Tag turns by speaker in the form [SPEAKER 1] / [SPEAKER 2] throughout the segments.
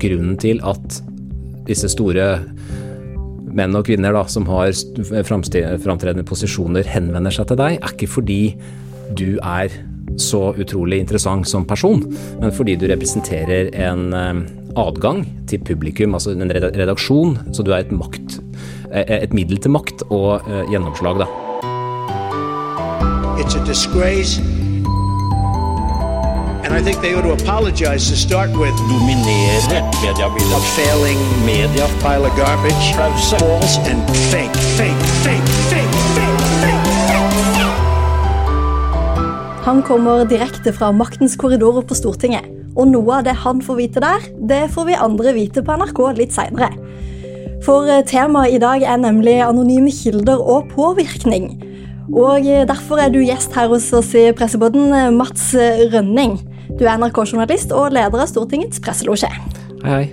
[SPEAKER 1] grunnen til at disse store menn og kvinner da, som har framtredende posisjoner, henvender seg til deg, er ikke fordi du er så utrolig interessant som person, men fordi du representerer en eh, adgang til publikum, altså en redaksjon, så du er et, makt, eh, et middel til makt og gjennomslag, da. It's a disgrace. I think they ought to apologize to start with. Dominere mediebildet. A failing media. Pile of garbage. False and fake, fake, fake, fake, fake, fake. Han kommer direkte fra maktens korridorer på Stortinget. Og noe av det han får vite der, det får vi andre vite på NRK litt seinere. For eh, temaet i dag er nemlig anonyme kilder og påvirkning. Og eh, derfor er du gjest her hos oss i pressebåten, eh, Mats Rønning. Du er NRK-journalist og leder av Stortingets presselosje.
[SPEAKER 2] Hei, hei.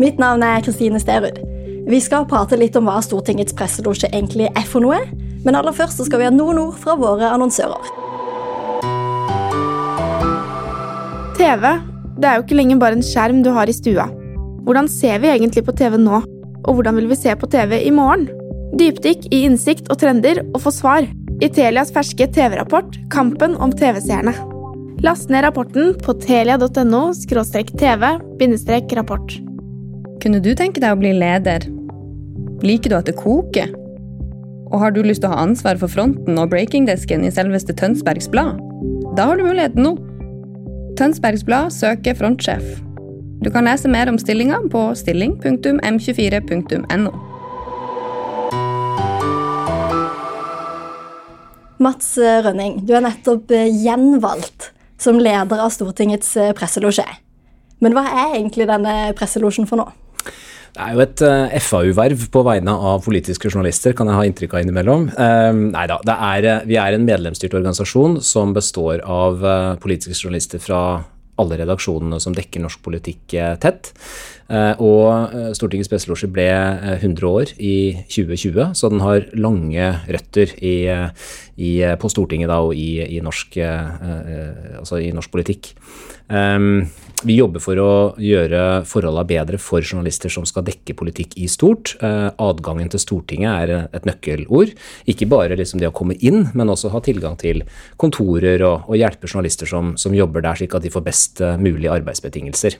[SPEAKER 1] Mitt navn er Kristine Sterud. Vi skal prate litt om hva Stortingets presselosje egentlig er for noe. Men aller først skal vi ha noen ord fra våre annonsører.
[SPEAKER 3] TV det er jo ikke lenger bare en skjerm du har i stua. Hvordan ser vi egentlig på TV nå, og hvordan vil vi se på TV i morgen? Dypdykk i innsikt og trender og få svar i Telias ferske TV-rapport Kampen om TV-seerne. Last ned rapporten på telia.no tv-rapport.
[SPEAKER 4] Kunne du tenke deg å bli leder? Liker du at det koker? Og har du lyst til å ha ansvar for fronten og breakingdesken i selveste Tønsbergs Blad? Da har du muligheten nå. Tønsbergs Blad søker frontsjef. Du kan lese mer om stillinga på stilling.m24.no.
[SPEAKER 1] Mats Rønning, du er nettopp eh, gjenvalgt som leder av Stortingets eh, presselosje. Men hva er egentlig denne presselosjen for nå?
[SPEAKER 2] Det er jo et eh, FAU-verv på vegne av politiske journalister, kan jeg ha inntrykk av innimellom. Uh, nei da, uh, vi er en medlemsstyrt organisasjon som består av politiske journalister fra alle redaksjonene som dekker norsk politikk tett. Og Stortingets presselosje ble 100 år i 2020, så den har lange røtter i, i, på Stortinget da, og i, norsk, altså i norsk politikk. Vi jobber for å gjøre forholdene bedre for journalister som skal dekke politikk i stort. Eh, adgangen til Stortinget er et nøkkelord. Ikke bare liksom det å komme inn, men også ha tilgang til kontorer og, og hjelpe journalister som, som, jobber der, slik at de får best mulige mulig arbeidsbetingelser.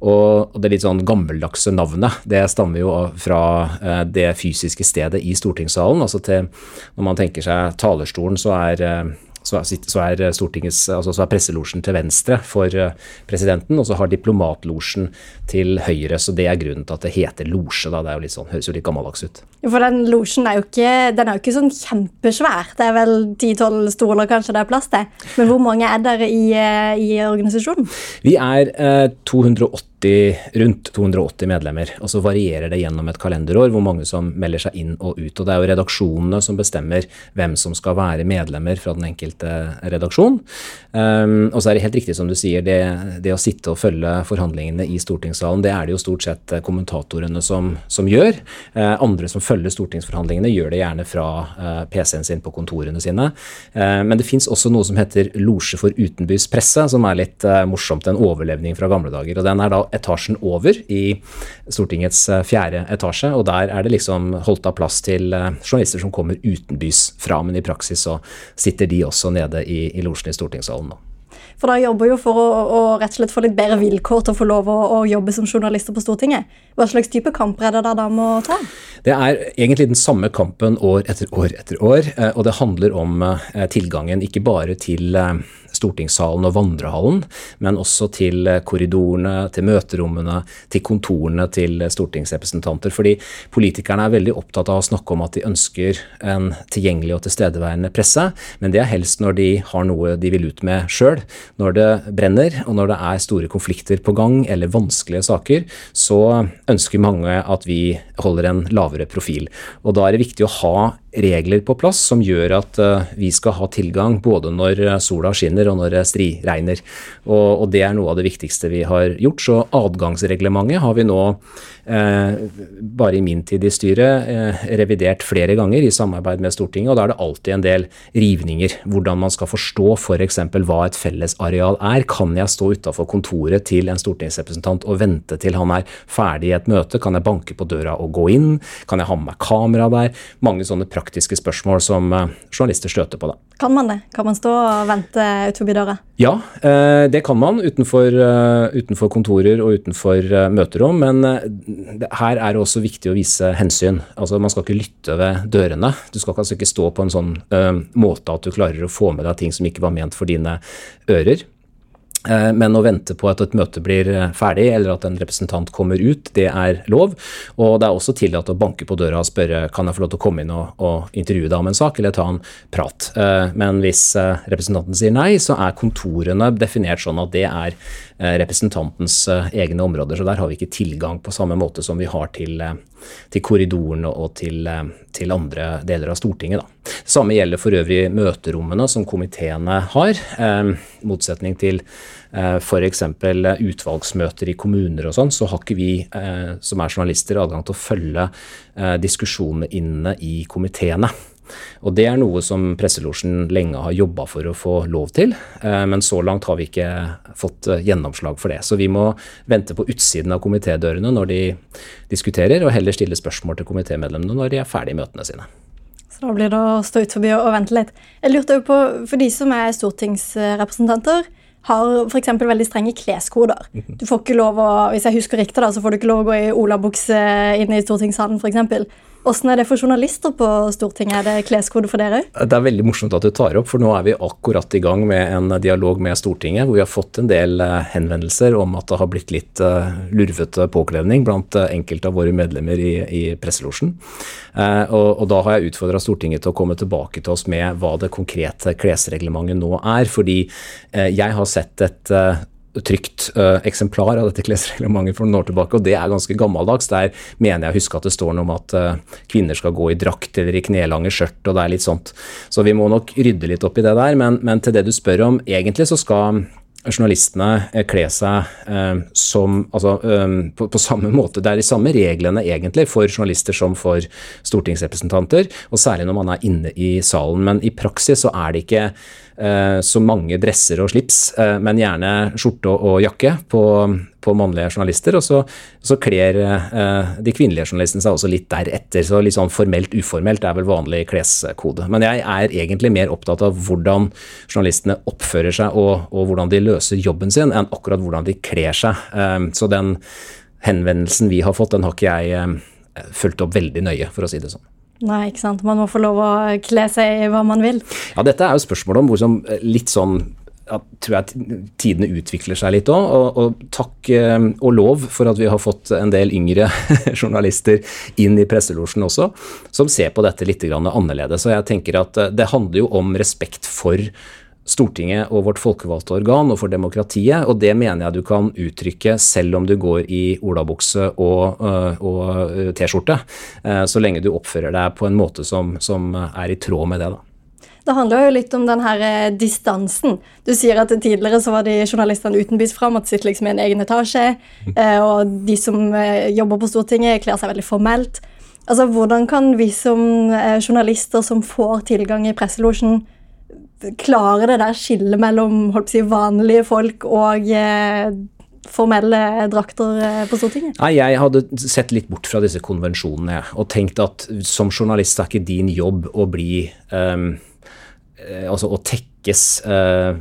[SPEAKER 2] Og, og det litt sånn gammeldagse navnet, det stammer jo fra eh, det fysiske stedet i stortingssalen. altså til, Når man tenker seg talerstolen, så er så er, er, altså så er presselosjen til venstre for eh, presidenten, og så har diplomatlosjen til høyre. Så det er grunnen til at det heter losje. Det jo sånn, høres jo litt gammeldags ut.
[SPEAKER 1] For den losjen er er jo ikke sånn kjempesvær. Det er vel 10-12 stoler kanskje det er plass til. Men hvor mange er dere i, eh, i organisasjonen?
[SPEAKER 2] Vi er eh, 280 rundt 280 medlemmer. Og så varierer det gjennom et kalenderår hvor mange som melder seg inn og ut. Og det er jo redaksjonene som bestemmer hvem som skal være medlemmer fra den enkelte redaksjon. Um, og så er det helt riktig som du sier, det, det, å sitte og følge forhandlingene i stortingssalen, det er det jo stort sett kommentatorene som, som gjør. Eh, andre som følger stortingsforhandlingene, gjør det gjerne fra uh, PC-en sin på kontorene sine. Uh, men det fins også noe som heter losje for utenbys presse, som er litt morsomt. En overlevning fra gamle dager. og den er da etasjen over i Stortingets eh, fjerde etasje, og der er det liksom holdt av plass til eh, journalister som kommer utenbys fra, men i praksis så sitter de også nede i, i losjen i stortingssalen nå.
[SPEAKER 1] For da jobber jo for å, å, rett og slett få litt bedre vilkår til å få lov å, å, jobbe som journalister på Stortinget. Hva slags type kamper er det da må ta?
[SPEAKER 2] Det er egentlig den samme kampen år etter år etter år, eh, og det handler om tilgangen ikke bare til stortingssalen og vandrehallen, men også til korridorene, til møterommene, til kontorene til stortingsrepresentanter. Fordi politikerne er veldig opptatt av å snakke om at de ønsker en tilgjengelig og tilstedeværende presse, men det er helst når de har noe de vil ut med sjøl. Når det brenner, og når det er store konflikter på gang eller vanskelige saker, så ønsker mange at vi holder en lavere profil. Og da er det viktig å ha regler på plass som gjør at uh, vi skal ha tilgang både når eh, sola skinner og når det striregner. Og, og, det er noe av det viktigste vi har gjort. Så adgangsreglementet har vi nå, eh, bare i min tid i styret, eh, revidert flere ganger i samarbeid med Stortinget. Og da er det alltid en del rivninger. Hvordan man skal forstå f.eks. For hva et fellesareal er. Kan jeg stå utafor kontoret til en stortingsrepresentant og vente til han er ferdig i et møte? Kan jeg banke på døra og gå inn? Kan jeg ha med meg kamera der? Mange sånne praktiske spørsmål som eh, journalister støter på. Da.
[SPEAKER 1] Kan man det? Kan man stå og vente utenfor døra?
[SPEAKER 2] Ja, eh, det kan man utenfor, eh, utenfor kontorer og utenfor møterom. Men her er det også viktig å vise hensyn. Altså, Man skal ikke lytte ved dørene. Du skal altså ikke stå på en sånn måte at du klarer å få med deg ting som ikke var ment for dine ører. Eh, men å vente på at et møte blir eh, ferdig, eller at en representant kommer ut, det er lov. Og det er også tillatt å banke på døra og spørre kan jeg få lov til å komme inn og, og intervjue deg om en sak, eller ta en prat. Eh, men hvis representanten sier nei, så er kontorene definert sånn at det er representantens egne områder. Så der har vi ikke tilgang på samme måte som vi har til, til korridorene og til, til, andre deler av Stortinget. Da. Det samme gjelder for øvrig møterommene som komiteene har. I motsetning til Eh, f.eks. utvalgsmøter i kommuner og sånn, så har ikke vi eh, som er journalister adgang til å følge eh, diskusjonene inne i komiteene. Og Det er noe som Presselosjen lenge har jobba for å få lov til, men så langt har vi ikke fått gjennomslag for det. Så vi må vente på utsiden av komitédørene når de diskuterer, og heller stille spørsmål til komitémedlemmene når de er ferdig møtene sine.
[SPEAKER 1] Så da blir det å stå ut forbi og vente litt. Jeg lurte jo på, For de som er stortingsrepresentanter, har f.eks. veldig strenge kleskoder. Mhm. Du får ikke lov å, Hvis jeg husker riktig, da, så får du ikke lov å gå i olabukse inn i stortingssalen f.eks. Hvordan er det for journalister på Stortinget? Er det kleskode for dere òg?
[SPEAKER 2] Det er veldig morsomt at du tar opp, for nå er vi akkurat i gang med en dialog med Stortinget, hvor vi har fått en del eh, henvendelser om at det har blitt litt uh, lurvete påkledning blant uh, enkelte av våre medlemmer i, i presselosjen. Og, og, da har jeg utfordra Stortinget til å komme tilbake til oss med hva det konkrete klesreglementet nå er. Fordi jeg har sett et trygt uh, eksemplar av dette klesreglementet for noen år tilbake, og det er ganske gammeldags. Der mener jeg å huske at det står noe om at uh, kvinner skal gå i drakt eller i knelange skjørt, og det er litt sånt. Så vi må nok rydde litt opp i det der. Men, men til det du spør om, egentlig så skal journalistene eh, kle seg eh, som altså, eh, på, på, samme måte. Det er de samme reglene egentlig for journalister som for stortingsrepresentanter, og særlig når man er inne i salen. Men i praksis så er det ikke så mange dresser og slips, eh, men gjerne skjorte og jakke på, på mannlige journalister. Og så, så kler eh, de kvinnelige journalistene seg også litt deretter. Så litt sånn formelt uformelt er vel vanlig kleskode. Men jeg er egentlig mer opptatt av hvordan journalistene oppfører seg og, og hvordan de løser jobben sin, enn akkurat hvordan de kler seg. Så den henvendelsen vi har fått, den har ikke jeg fulgt opp veldig nøye, for å si det sånn.
[SPEAKER 1] Nei, ikke sant. Man må få lov å kle seg i hva man vil.
[SPEAKER 2] Ja, dette er jo spørsmålet om hvor som eh, litt sånn ja, tror jeg tidene utvikler seg litt òg. Og, og, takk eh, og lov for at vi har fått en del yngre journalister inn i presselosjen også, som ser på dette litt annerledes. Og jeg tenker at eh, det handler jo om respekt for Stortinget og vårt folkevalgte organ og for demokratiet, og det mener jeg du kan uttrykke selv om du går i olabukse og, øh, og øh, T-skjorte, øh, så lenge du oppfører deg på en måte som, som er i tråd med det. da.
[SPEAKER 1] Det handler jo litt om den her eh, distansen. Du sier at tidligere så var de journalistene utenbys fram, at de sitter liksom i en egen etasje. Eh, og de som eh, jobber på Stortinget, kler seg veldig formelt. Altså, Hvordan kan vi som journalister som får tilgang i presselosjen, klare det der skillet mellom si, vanlige folk og eh, formelle drakter eh, på Stortinget?
[SPEAKER 2] Nei, Jeg hadde sett litt bort fra disse konvensjonene og tenkt at som journalist er ikke din jobb å bli um, Altså å tekkes uh,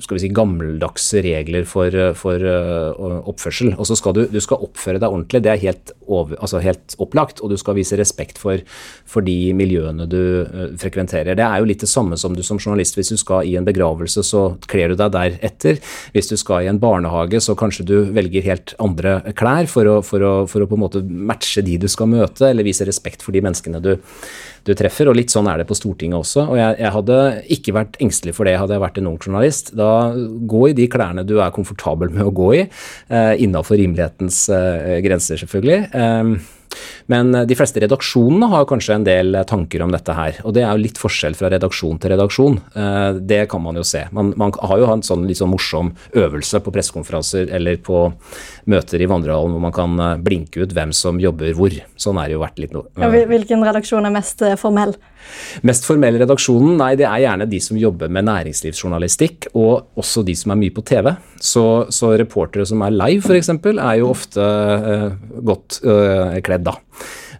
[SPEAKER 2] skal vi si, gammeldagse regler for, for uh, oppførsel. Og så skal du, du skal oppføre deg ordentlig, det er helt, over, altså helt opplagt. Og du skal vise respekt for, for de miljøene du uh, frekventerer. Det er jo litt det samme som du som journalist. Hvis du skal i en begravelse, så kler du deg deretter. Hvis du skal i en barnehage, så kanskje du velger helt andre klær for å, for å, for å på en måte matche de du skal møte, eller vise respekt for de menneskene du du treffer. Og litt sånn er det på Stortinget også. Og jeg, jeg hadde ikke vært engstelig for det hadde jeg vært en ung journalist. Da gå i de klærne du er komfortabel med å gå i, eh, innafor rimelighetens eh, grenser, selvfølgelig. Eh, Men de fleste redaksjonene har kanskje en del tanker om dette her. Og det er jo litt forskjell fra redaksjon til redaksjon. Det kan man jo se. Man, man har jo en sånn litt sånn morsom øvelse på pressekonferanser eller på møter i vandrehallen hvor man kan blinke ut hvem som jobber hvor. Sånn er det jo vært litt nå.
[SPEAKER 1] Hvilken redaksjon er mest formell?
[SPEAKER 2] Mest formell redaksjonen, nei, det er gjerne de som jobber med næringslivsjournalistikk, og også de som er mye på TV. Så, så reportere som er live, f.eks., er jo ofte uh, godt uh, kledd, da.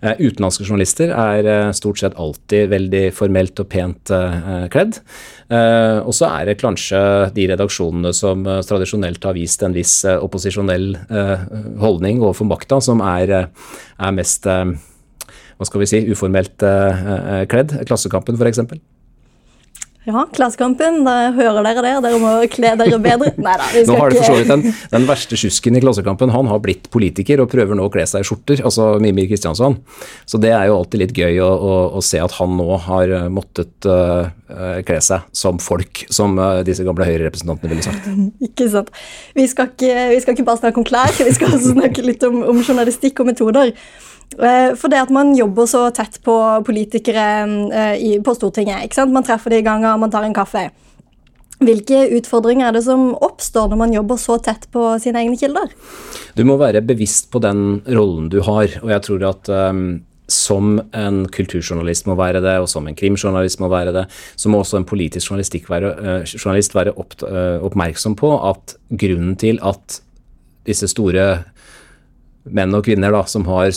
[SPEAKER 2] Uh, utenlandske journalister er stort sett alltid veldig formelt og pent kledd. og så er det kanskje de redaksjonene som tradisjonelt har vist en viss opposisjonell holdning overfor makta, som er, er mest hva skal vi si, uformelt eh, kledd. Klassekampen, f.eks.
[SPEAKER 1] Ja, Klassekampen. Da hører dere det. Dere må kle dere bedre. Nei
[SPEAKER 2] da. nå har det for så vidt den, den verste tjusken i Klassekampen. Han har blitt politiker og prøver nå å kle seg i skjorter, altså Mimir Kristiansson. Så det er jo alltid litt gøy å, å, å se at han nå har måttet uh, kle seg som folk, som uh, disse gamle Høyre-representantene ville sagt.
[SPEAKER 1] ikke sant. Vi skal ikke, vi skal ikke, bare snakke om klær, vi skal også snakke litt om, om journalistikk og metoder. Eh, for det at man jobber så tett på politikere eh, på Stortinget. Man treffer de ganger man tar en kaffe. Hvilke utfordringer er det som oppstår når man jobber så tett på sine egne kilder?
[SPEAKER 2] Du må være bevisst på den rollen du har. Og jeg tror at um, som en kulturjournalist må være det, og som en krimjournalist må være det, så må også en politisk være, uh, journalist være opp, uh, oppmerksom på at grunnen til at disse store menn og kvinner da, som har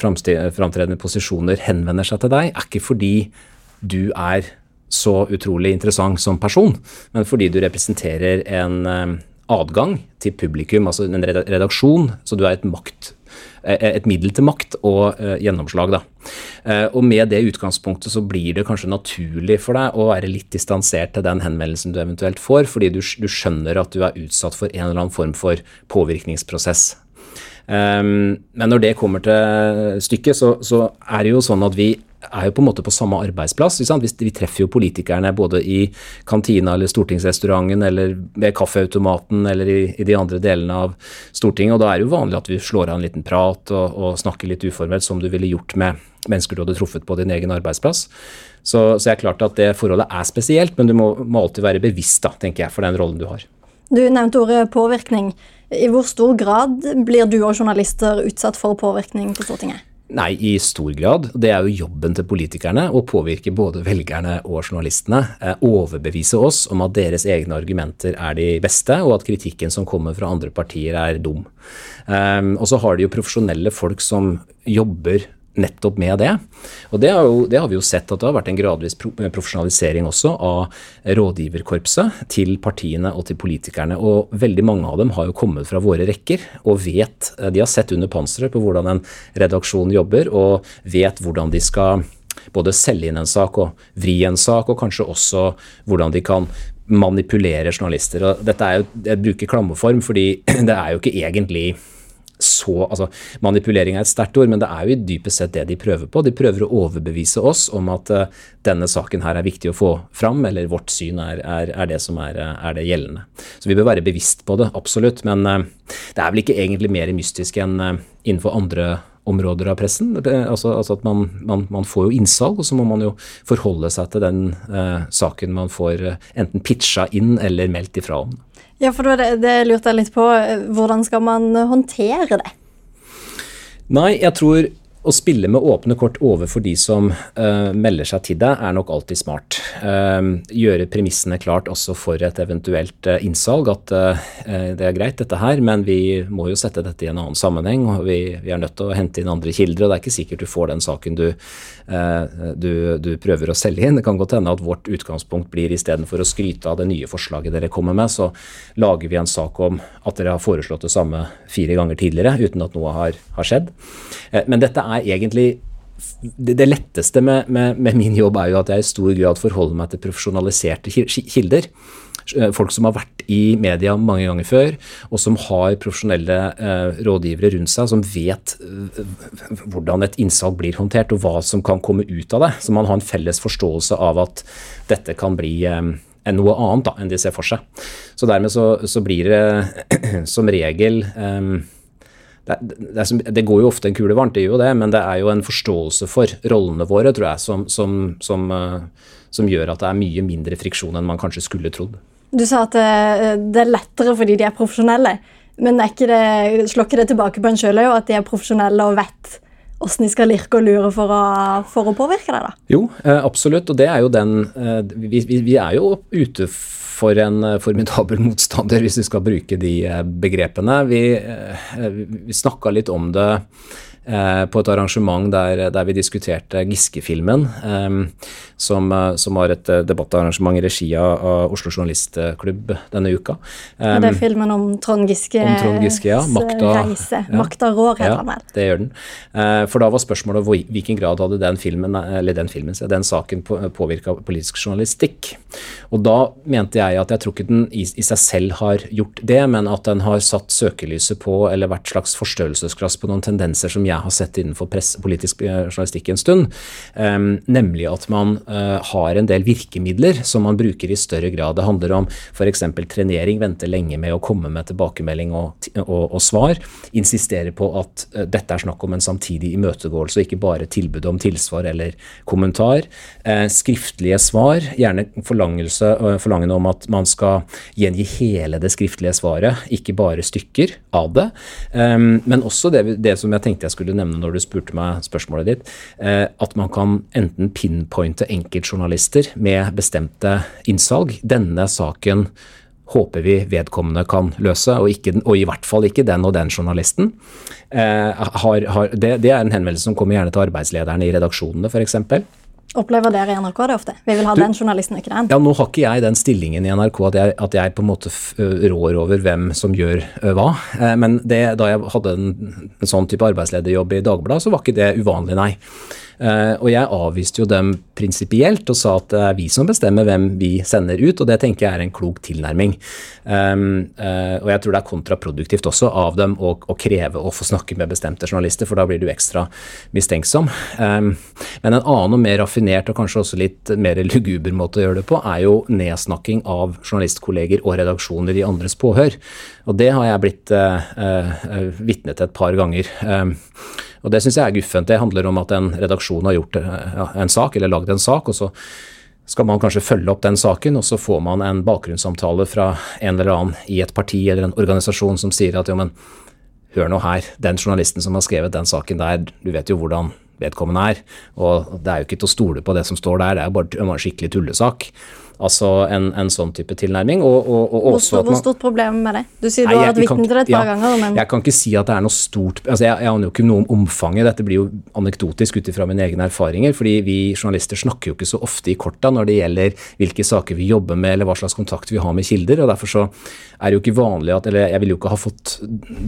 [SPEAKER 2] framtredende posisjoner, henvender seg til deg, er ikke fordi du er så utrolig interessant som person, men fordi du representerer en eh, adgang til publikum, altså en redaksjon. Så du er et, makt, eh, et middel til makt og gjennomslag. Da. Og med det utgangspunktet så blir det kanskje naturlig for deg å være litt distansert til den henvendelsen du eventuelt får, fordi du, du skjønner at du er utsatt for en eller annen form for påvirkningsprosess. Um, men når det kommer til stykket, så, så, er det jo sånn at vi er jo på en måte på samme arbeidsplass. Vi, treffer jo politikerne både i kantina eller stortingsrestauranten eller ved kaffeautomaten eller i, i, de andre delene av Stortinget. Og da er det jo vanlig at vi slår av en liten prat og, og snakker litt uformelt, som du ville gjort med mennesker du hadde truffet på din egen arbeidsplass. Så, så er klart at det forholdet er spesielt, men du må, må alltid være bevisst, da, tenker jeg, for den rollen du har.
[SPEAKER 1] Du nevnte ordet påvirkning. I hvor stor grad blir du og journalister utsatt for påvirkning på Stortinget?
[SPEAKER 2] Nei, i stor grad. Det er jo jobben til politikerne å påvirke både velgerne og journalistene. Eh, overbevise oss om at deres egne argumenter er de beste, og at kritikken som kommer fra andre partier er dum. Um, og så har de jo profesjonelle folk som jobber nettopp med det. Og det har, jo, det har, vi jo sett at det har vært en gradvis profesjonalisering også av rådgiverkorpset til partiene og til politikerne. Og veldig mange av dem har jo kommet fra våre rekker og vet De har sett under panseret på hvordan en redaksjon jobber, og vet hvordan de skal både selge inn en sak og vri en sak, og kanskje også hvordan de kan manipulere journalister. Og dette er jo, Jeg bruker klammeform fordi det er jo ikke egentlig så altså, Manipulering er et sterkt ord, men det er jo i dypest sett det de prøver på. De prøver å overbevise oss om at uh, denne saken her er viktig å få fram, eller vårt syn er, er, er det som er, er, det gjeldende. Så vi bør være bevisst på det, absolutt. Men uh, det er vel ikke egentlig mer mystisk enn uh, innenfor andre områder av pressen. Altså, altså at man, man, man, får jo innsalg, og så må man jo forholde seg til den saken man får enten pitcha inn eller meldt ifra om.
[SPEAKER 1] Ja, for det, det lurte jeg litt på. Hvordan skal man håndtere det?
[SPEAKER 2] Nei, jeg tror å spille med åpne kort overfor de som uh, melder seg til deg, er nok alltid smart. Uh, gjøre premissene klart også for et eventuelt uh, innsalg. At det er greit, dette her, men vi må jo sette dette i en annen sammenheng. og Vi, vi er nødt til å hente inn andre kilder, og det er ikke sikkert du får den saken du, du, du prøver å selge inn. Det kan godt hende at vårt utgangspunkt blir istedenfor å skryte av det nye forslaget dere kommer med, så lager vi en sak om at dere har foreslått det samme fire ganger tidligere uten at noe har, har skjedd. Men dette er er egentlig det, letteste med, med, med, min jobb er jo at jeg i stor grad forholder meg til profesjonaliserte kilder. Eh, folk som har vært i media mange ganger før, og som har profesjonelle eh, rådgivere rundt seg, som vet eh, hvordan et innsalg blir håndtert, og hva som kan komme ut av det. Så man har en felles forståelse av at dette kan bli eh, noe annet da, enn de ser for seg. Så dermed så, så blir det som regel eh, det, det, som, det, går jo ofte en kule varmt, det gjør jo det, men det er jo en forståelse for rollene våre, tror jeg, som, som, som, uh, som gjør at det er mye mindre friksjon enn man kanskje skulle trodd.
[SPEAKER 1] Du sa at uh, det er lettere fordi de er profesjonelle, men er ikke det, slår ikke det tilbake på en sjøl at de er profesjonelle og vet åssen de skal lirke og lure for å, for å påvirke deg? da?
[SPEAKER 2] Jo, uh, absolutt, og det er jo den vi, vi, vi er jo ute for en eh, formidabel motstander, hvis vi skal bruke de eh, begrepene. Vi, eh, vi snakka litt om det Eh, på et arrangement der, der vi diskuterte Giske-filmen, eh, som, eh, som, var et debattarrangement i regi av Oslo Journalistklubb denne uka.
[SPEAKER 1] Um, det er filmen om Trond Giske,
[SPEAKER 2] om Trond Giske ja. Makta,
[SPEAKER 1] reise. Ja. Makta rår, heter
[SPEAKER 2] ja,
[SPEAKER 1] den vel.
[SPEAKER 2] Det gjør den. For da var spørsmålet i hvilken grad hadde den filmen, eller den filmen, den saken påvirka politisk journalistikk. Og da mente jeg at jeg tror ikke den i, i, seg selv har gjort det, men at den har satt søkelyset på, eller vært slags forstørrelsesglass på noen tendenser som jeg jeg har sett innenfor press, politisk eh, journalistikk en stund, um, nemlig at man uh, har en del virkemidler som man bruker i større grad. Det handler om f.eks. trenering, vente lenge med å komme med tilbakemelding og, og, og svar. Insistere på at uh, dette er snakk om en samtidig imøtegåelse, og ikke bare tilbud om tilsvar eller kommentar. Skriftlige svar, gjerne forlangende om at man skal gjengi hele det skriftlige svaret, ikke bare stykker av det. Um, men også det, det som jeg tenkte jeg skulle skulle nevne når du spurte meg spørsmålet ditt, eh, at man kan enten pinpointe enkeltjournalister med bestemte innsalg. Denne saken håper vi vedkommende kan løse, og, ikke, og, i hvert fall ikke den og den journalisten. Eh, har, har, det, det, er en henvendelse som kommer gjerne til arbeidslederne i redaksjonene, f.eks.
[SPEAKER 1] Opplever dere i NRK det ofte? Vi vil ha du, den journalisten, ikke den.
[SPEAKER 2] Ja, Nå har ikke jeg den stillingen i NRK at jeg, at jeg på en måte rår over hvem som gjør hva. Men det, da jeg hadde en, en sånn type arbeidslederjobb i Dagbladet, så var ikke det uvanlig, nei. Eh, og jeg avviste jo dem prinsipielt og sa at det er vi som bestemmer hvem vi sender ut, og det tenker jeg er en klok tilnærming. Um, uh, og jeg tror det er kontraproduktivt også av dem å, kreve å få snakke med bestemte journalister, for da blir du ekstra mistenksom. Um, men en annen og mer raffinert og kanskje også litt mer luguber måte å gjøre det på, er jo nedsnakking av journalistkolleger og redaksjoner i andres påhør. Og det har jeg blitt uh, uh, vitne til et par ganger. Um, og Det syns jeg er guffent. Det handler om at en redaksjon har gjort en sak, eller lagd en sak, og så skal man kanskje følge opp den saken, og så får man en bakgrunnssamtale fra en eller annen i et parti eller en organisasjon som sier at jo, men hør nå her, den journalisten som har skrevet den saken der, du vet jo hvordan vedkommende er, og det er jo ikke til å stole på det som står der, det er jo bare en skikkelig tullesak. Altså en, en, sånn type tilnærming. Og, og, og
[SPEAKER 1] hvor, stort, hvor stort problem er det? Du sier du har vært vitne til det et par ja, ganger. Men...
[SPEAKER 2] Jeg kan ikke si at det er noe stort altså Jeg, jeg aner jo ikke noe om omfanget. Dette blir jo anekdotisk ut ifra mine egne erfaringer. fordi vi journalister snakker jo ikke så ofte i korta når det gjelder hvilke saker vi jobber med, eller hva slags kontakt vi har med kilder. og Derfor så er det jo ikke vanlig at Eller jeg vil jo ikke ha fått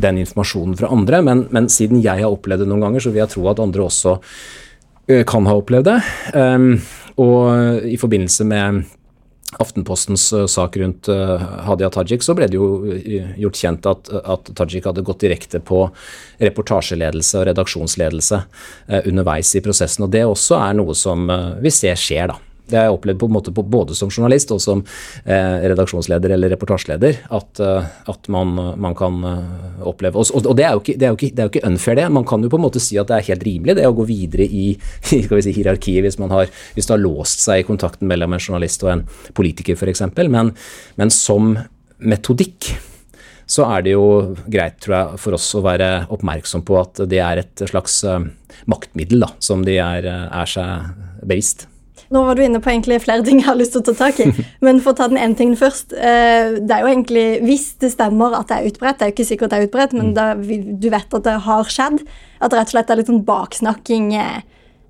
[SPEAKER 2] den informasjonen fra andre, men, men siden jeg har opplevd det noen ganger, så vil jeg tro at andre også eh, kan ha opplevd det. Um, og i forbindelse med Aftenpostens uh, sak rundt uh, Hadia Tajik, så ble det jo uh, gjort kjent at, at, Tajik hadde gått direkte på reportasjeledelse og redaksjonsledelse underveis i prosessen. og Det også er noe som vi ser skjer, da. Det har jeg opplevd på en måte på, både som journalist og som eh, redaksjonsleder eller reportasjeleder, at, uh, at man, man, kan uh, oppleve Og, og det, er ikke, det, er ikke, det, er jo ikke, unfair, det. Man kan jo på en måte si at det er helt rimelig det å gå videre i si, hierarkiet hvis, man har, hvis det har låst seg i kontakten mellom en journalist og en politiker f.eks. Men, men som metodikk så er det jo greit tror jeg, for oss å være oppmerksom på at det er et slags uh, maktmiddel da, som de er, er seg bevisst.
[SPEAKER 1] Nå var du inne på egentlig flere ting jeg har lyst til å ta tak i. Men for å ta den ene tingen først. Eh, det er jo egentlig, Hvis det stemmer at det er utbredt, det er jo ikke sikkert det er utbredt, men mm. da, du vet at det har skjedd, at det rett og slett er litt sånn baksnakking eh,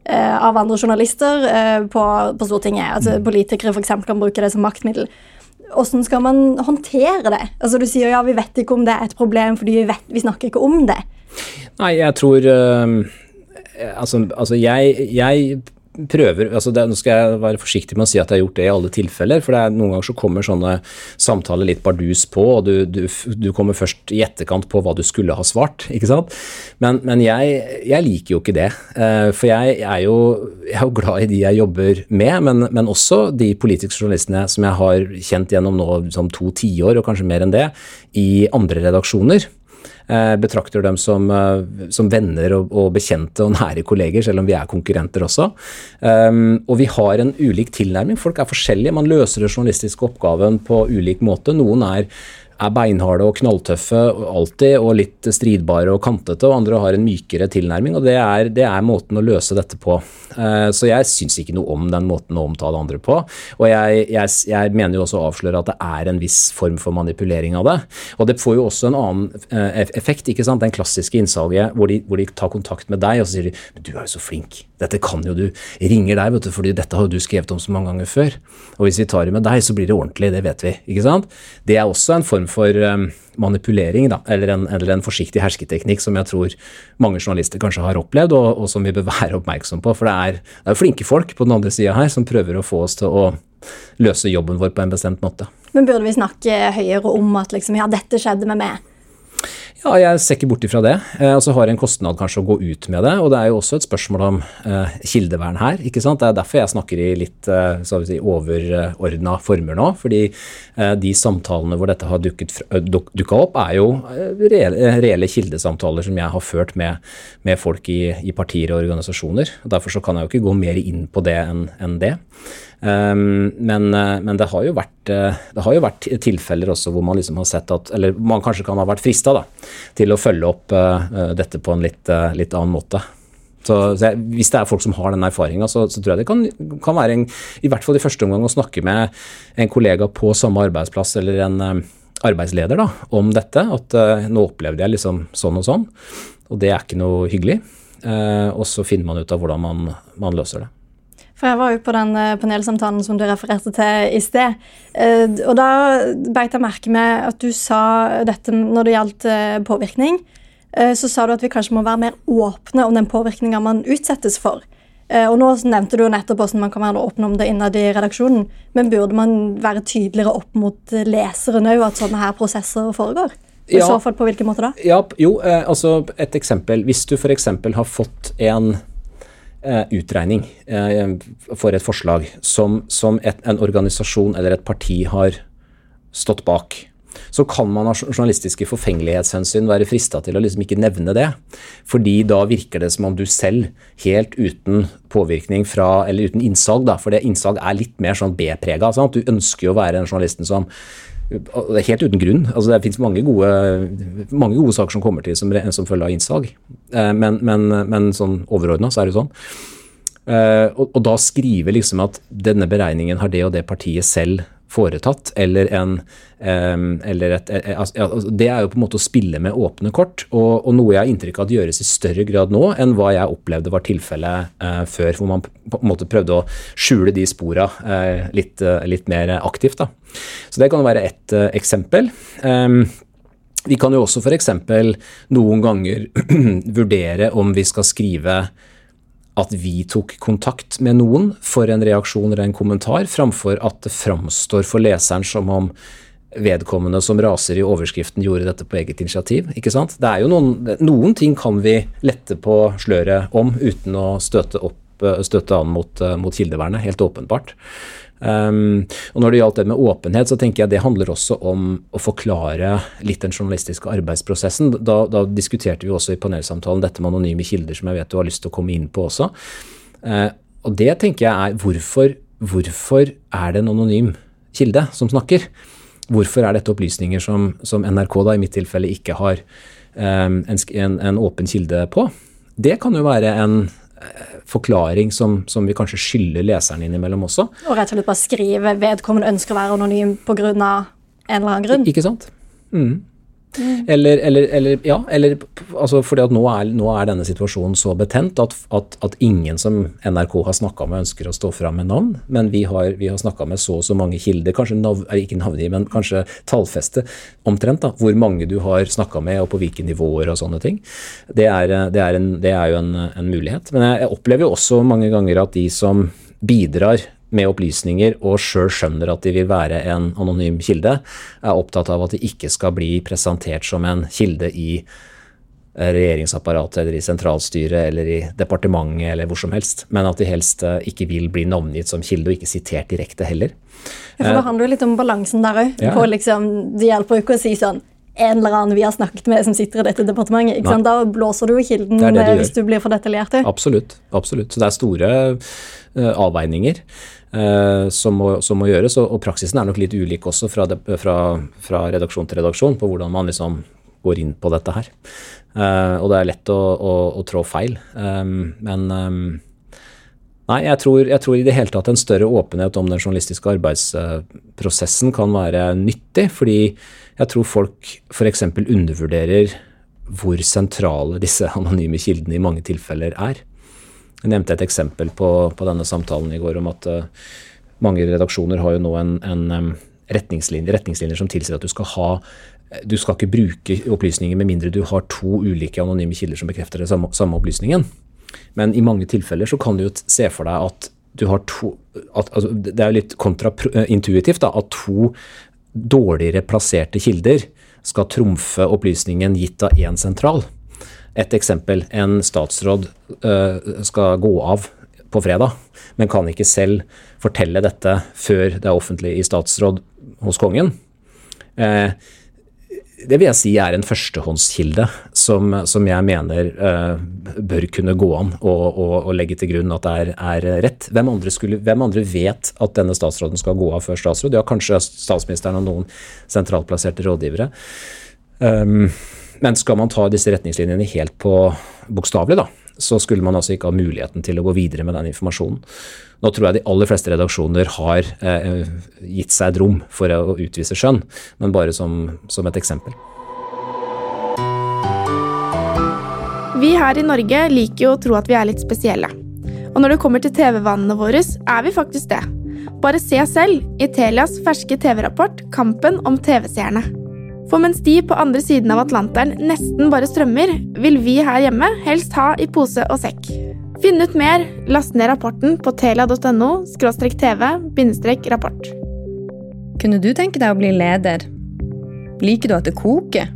[SPEAKER 1] av andre journalister eh, på, på Stortinget. Altså mm. Politikere f.eks. kan bruke det som maktmiddel. Hvordan skal man håndtere det? Altså Du sier ja, vi vet ikke om det er et problem fordi vi, vet, vi snakker ikke om det.
[SPEAKER 2] Nei, jeg tror uh, Altså, altså jeg, jeg prøver altså det, Nå skal jeg være forsiktig med å si at jeg har gjort det i alle tilfeller. For er, noen ganger så kommer sånne samtaler litt bardus på, og du, du, du, kommer først i etterkant på hva du skulle ha svart. ikke sant? Men, men jeg, jeg, liker jo ikke det. Uh, for jeg, er jo, jeg er jo glad i de jeg jobber med, men, men også de politiske journalistene som jeg har kjent gjennom nå sånn to tiår, og kanskje mer enn det, i andre redaksjoner. Eh, betrakter dem som, eh, som venner og, og, bekjente og nære kolleger, selv om vi er konkurrenter også. Um, og vi har en ulik tilnærming. Folk er forskjellige. Man løser den journalistiske oppgaven på ulik måte. Noen er er beinharde og knalltøffe alltid, og litt stridbare og kantete, og andre har en mykere tilnærming. og Det er, det er måten å løse dette på. Eh, så jeg syns ikke noe om den måten å omtale andre på. Og jeg, jeg, jeg mener jo også å avsløre at det er en viss form for manipulering av det. Og det får jo også en annen eh, effekt, ikke sant. Den klassiske innsalget hvor de, hvor de tar kontakt med deg og så sier de, du er jo så flink, dette kan jo du. Ringer deg, vet du, fordi dette har jo du skrevet om så mange ganger før. Og hvis vi tar det med deg, så blir det ordentlig, det vet vi. ikke sant? Det er også en form for um, manipulering, da, eller en, eller en, forsiktig hersketeknikk som jeg tror mange journalister kanskje har opplevd, og, og som vi bør være oppmerksom på. For det er, det er flinke folk på den andre sida her som prøver å få oss til å løse jobben vår på en bestemt måte.
[SPEAKER 1] Men burde vi snakke høyere om at liksom, ja, dette skjedde med meg?
[SPEAKER 2] Ja, jeg ser ikke bort ifra det. Eh, og så har jeg en kostnad kanskje å gå ut med det. Og det er jo også et spørsmål om eh, kildevern her. ikke sant? Det er derfor jeg snakker i litt eh, si, overordna former nå. Fordi eh, de samtalene hvor dette har dukka opp, er jo reelle, kildesamtaler som jeg har ført med, med folk i, i, partier og organisasjoner. Og Derfor så kan jeg jo ikke gå mer inn på det enn en det. Um, men, men, det har jo vært, det har jo vært tilfeller også hvor man liksom har sett at Eller man kanskje kan ha vært frista til å følge opp uh, dette på en litt, uh, litt annen måte. Så, så jeg, Hvis det er folk som har den erfaringa, så, så, tror jeg det kan, kan, være en, i hvert fall i første omgang å snakke med en kollega på samme arbeidsplass eller en um, arbeidsleder da, om dette. At uh, nå opplevde jeg liksom sånn og sånn, og det er ikke noe hyggelig. og så finner man ut av hvordan man, man løser det.
[SPEAKER 1] For jeg var jo på den panelsamtalen som du refererte til i sted. Og da beit jeg merke med at du sa dette når det gjaldt påvirkning. Eh, så sa du at vi kanskje må være mer åpne om den påvirkninga man utsettes for. Eh, og nå nevnte du jo nettopp hvordan man kan være åpne om det innad i redaksjonen. Men burde man være tydeligere opp mot leseren òg, at sånne her prosesser foregår? I ja, så fall på hvilken måte da?
[SPEAKER 2] Ja, jo, eh, altså Et eksempel. Hvis du f.eks. har fått en eh, utregning eh, for et forslag som, som et, en organisasjon eller et parti har stått bak, så kan man av journalistiske forfengelighetshensyn være frista til å liksom ikke nevne det. Fordi da virker det som om du selv, helt uten påvirkning fra, eller uten innsalg, da, for det innsalg er litt mer sånn B-prega. Du ønsker jo å være den journalisten som det er helt uten grunn. Altså, det finnes mange mange gode saker som kommer til som, som følge av innsalg. Eh, men, men, men sånn overordna så er det sånn. Uh, og, og, da skrive liksom at denne beregningen har det og det partiet selv foretatt, eller en eller et, et, et, altså, Det er jo på en måte å spille med åpne kort, og, og noe jeg har inntrykk av at gjøres i større grad nå enn hva jeg opplevde var tilfellet uh, før, hvor man på en måte prøvde å skjule de spora uh, litt, uh, litt, mer aktivt. Da. Så det kan være ett eksempel. Vi kan jo også f.eks. noen ganger vurdere om vi skal skrive at vi tok kontakt med noen for en reaksjon eller en kommentar, framfor at det framstår for leseren som om vedkommende som raser i overskriften gjorde dette på eget initiativ. ikke sant? Det er jo Noen, noen ting kan vi lette på sløret om uten å støte, opp, støte an mot, mot kildevernet, helt åpenbart. Um, og Når det gjaldt det med åpenhet, så tenker jeg det handler også om å forklare litt den journalistiske arbeidsprosessen. Da, da diskuterte vi også i panelsamtalen dette med anonyme kilder, som jeg vet du har lyst til å komme inn på også. Uh, og det tenker jeg er hvorfor, hvorfor er det en anonym kilde som snakker? Hvorfor er dette opplysninger som, som NRK da i mitt tilfelle ikke har um, en, en, en åpen kilde på? Det kan jo være en forklaring som, som, vi kanskje skylder leseren innimellom også.
[SPEAKER 1] Og rett og slett bare skrive 'vedkommende ønsker å være anonym pga. en eller annen grunn'?
[SPEAKER 2] Ikke sant. Mm. Mm. Eller, eller, eller, ja, eller altså fordi at nå er, nå er, denne situasjonen så betent at, at, at ingen som NRK har snakka med, ønsker å stå fram med navn. Men vi har, vi har snakka med så og så mange kilder, kanskje nav, ikke navngi, men kanskje tallfeste omtrent, da, hvor mange du har snakka med og på hvilke nivåer og sånne ting. Det er, det er, en, det er jo en, en mulighet. Men jeg, jeg opplever jo også mange ganger at de som bidrar med opplysninger og sjøl skjønner at de vil være en anonym kilde, er opptatt av at de ikke skal bli presentert som en kilde i eh, regjeringsapparatet eller i sentralstyret eller i departementet eller hvor som helst, men at de helst eh, ikke vil bli navngitt som kilde og ikke sitert direkte heller.
[SPEAKER 1] For Det handler jo litt om balansen der òg. Ja. Liksom, det hjelper jo ikke å si sånn en eller annen vi har snakket med som sitter i dette departementet. ikke sant? Da blåser du jo kilden
[SPEAKER 2] Det det du
[SPEAKER 1] eh, hvis du blir for detaljert.
[SPEAKER 2] Absolutt. absolutt. Så det er store uh, avveininger eh, som, må, som må gjøres, og, og praksisen er nok litt ulik også fra, de, fra, fra redaksjon til redaksjon på hvordan man liksom går inn på dette her. Uh, og det er lett å, å, å trå feil. Um, men um, Nei, jeg tror, jeg tror i det hele tatt en større åpenhet om den journalistiske arbeidsprosessen kan være nyttig, fordi jeg tror folk f.eks. undervurderer hvor sentrale disse anonyme kildene i mange tilfeller er. Jeg nevnte et eksempel på, på denne samtalen i går om at uh, mange redaksjoner har jo nå en, en em, retningslinje, som tilsier at du skal ha du skal ikke bruke opplysninger med mindre du har to ulike anonyme kilder som bekrefter den samme, samme opplysningen. Men i mange tilfeller så kan du jo se for deg at du har to at, altså, Det er jo litt kontraintuitivt at to dårligere plasserte kilder skal trumfe opplysningen gitt av én sentral. Et eksempel. En statsråd øh, skal gå av på fredag, men kan ikke selv fortelle dette før det er offentlig i statsråd hos kongen. Eh, det vil jeg si er en førstehåndskilde som, som jeg mener eh, bør kunne gå an å- å legge til grunn at det er, er rett. Hvem andre, skulle, hvem andre vet at denne statsråden skal gå av før statsråd? Ja, kanskje statsministeren og noen sentralplasserte rådgivere. Um, men skal man ta disse retningslinjene helt på bokstavelig, da, så skulle man altså ikke ha muligheten til å gå videre med den informasjonen. Nå tror jeg de aller fleste redaksjoner har eh, gitt seg et rom for å utvise skjønn, men bare som, som et eksempel.
[SPEAKER 3] Vi her i Norge liker jo å tro at vi er litt spesielle. Og når det kommer til TV-vanene våre, er vi faktisk det. Bare se selv i Telias ferske TV-rapport 'Kampen om TV-seerne'. For mens de på andre siden av Atlanteren nesten bare strømmer, vil vi her hjemme helst ha i pose og sekk. Finn ut mer, last ned rapporten på telia.no tv rapport.
[SPEAKER 4] Kunne du tenke deg å bli leder? Liker du at det koker?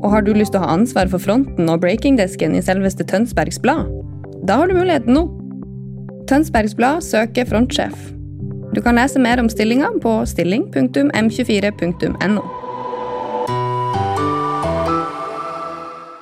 [SPEAKER 4] Og har du lyst til å ha ansvar for fronten og breakingdesken i selveste Tønsbergs Blad? Da har du muligheten nå. Tønsbergs Blad søker frontsjef. Du kan lese mer om stillinga på stilling.m24.no.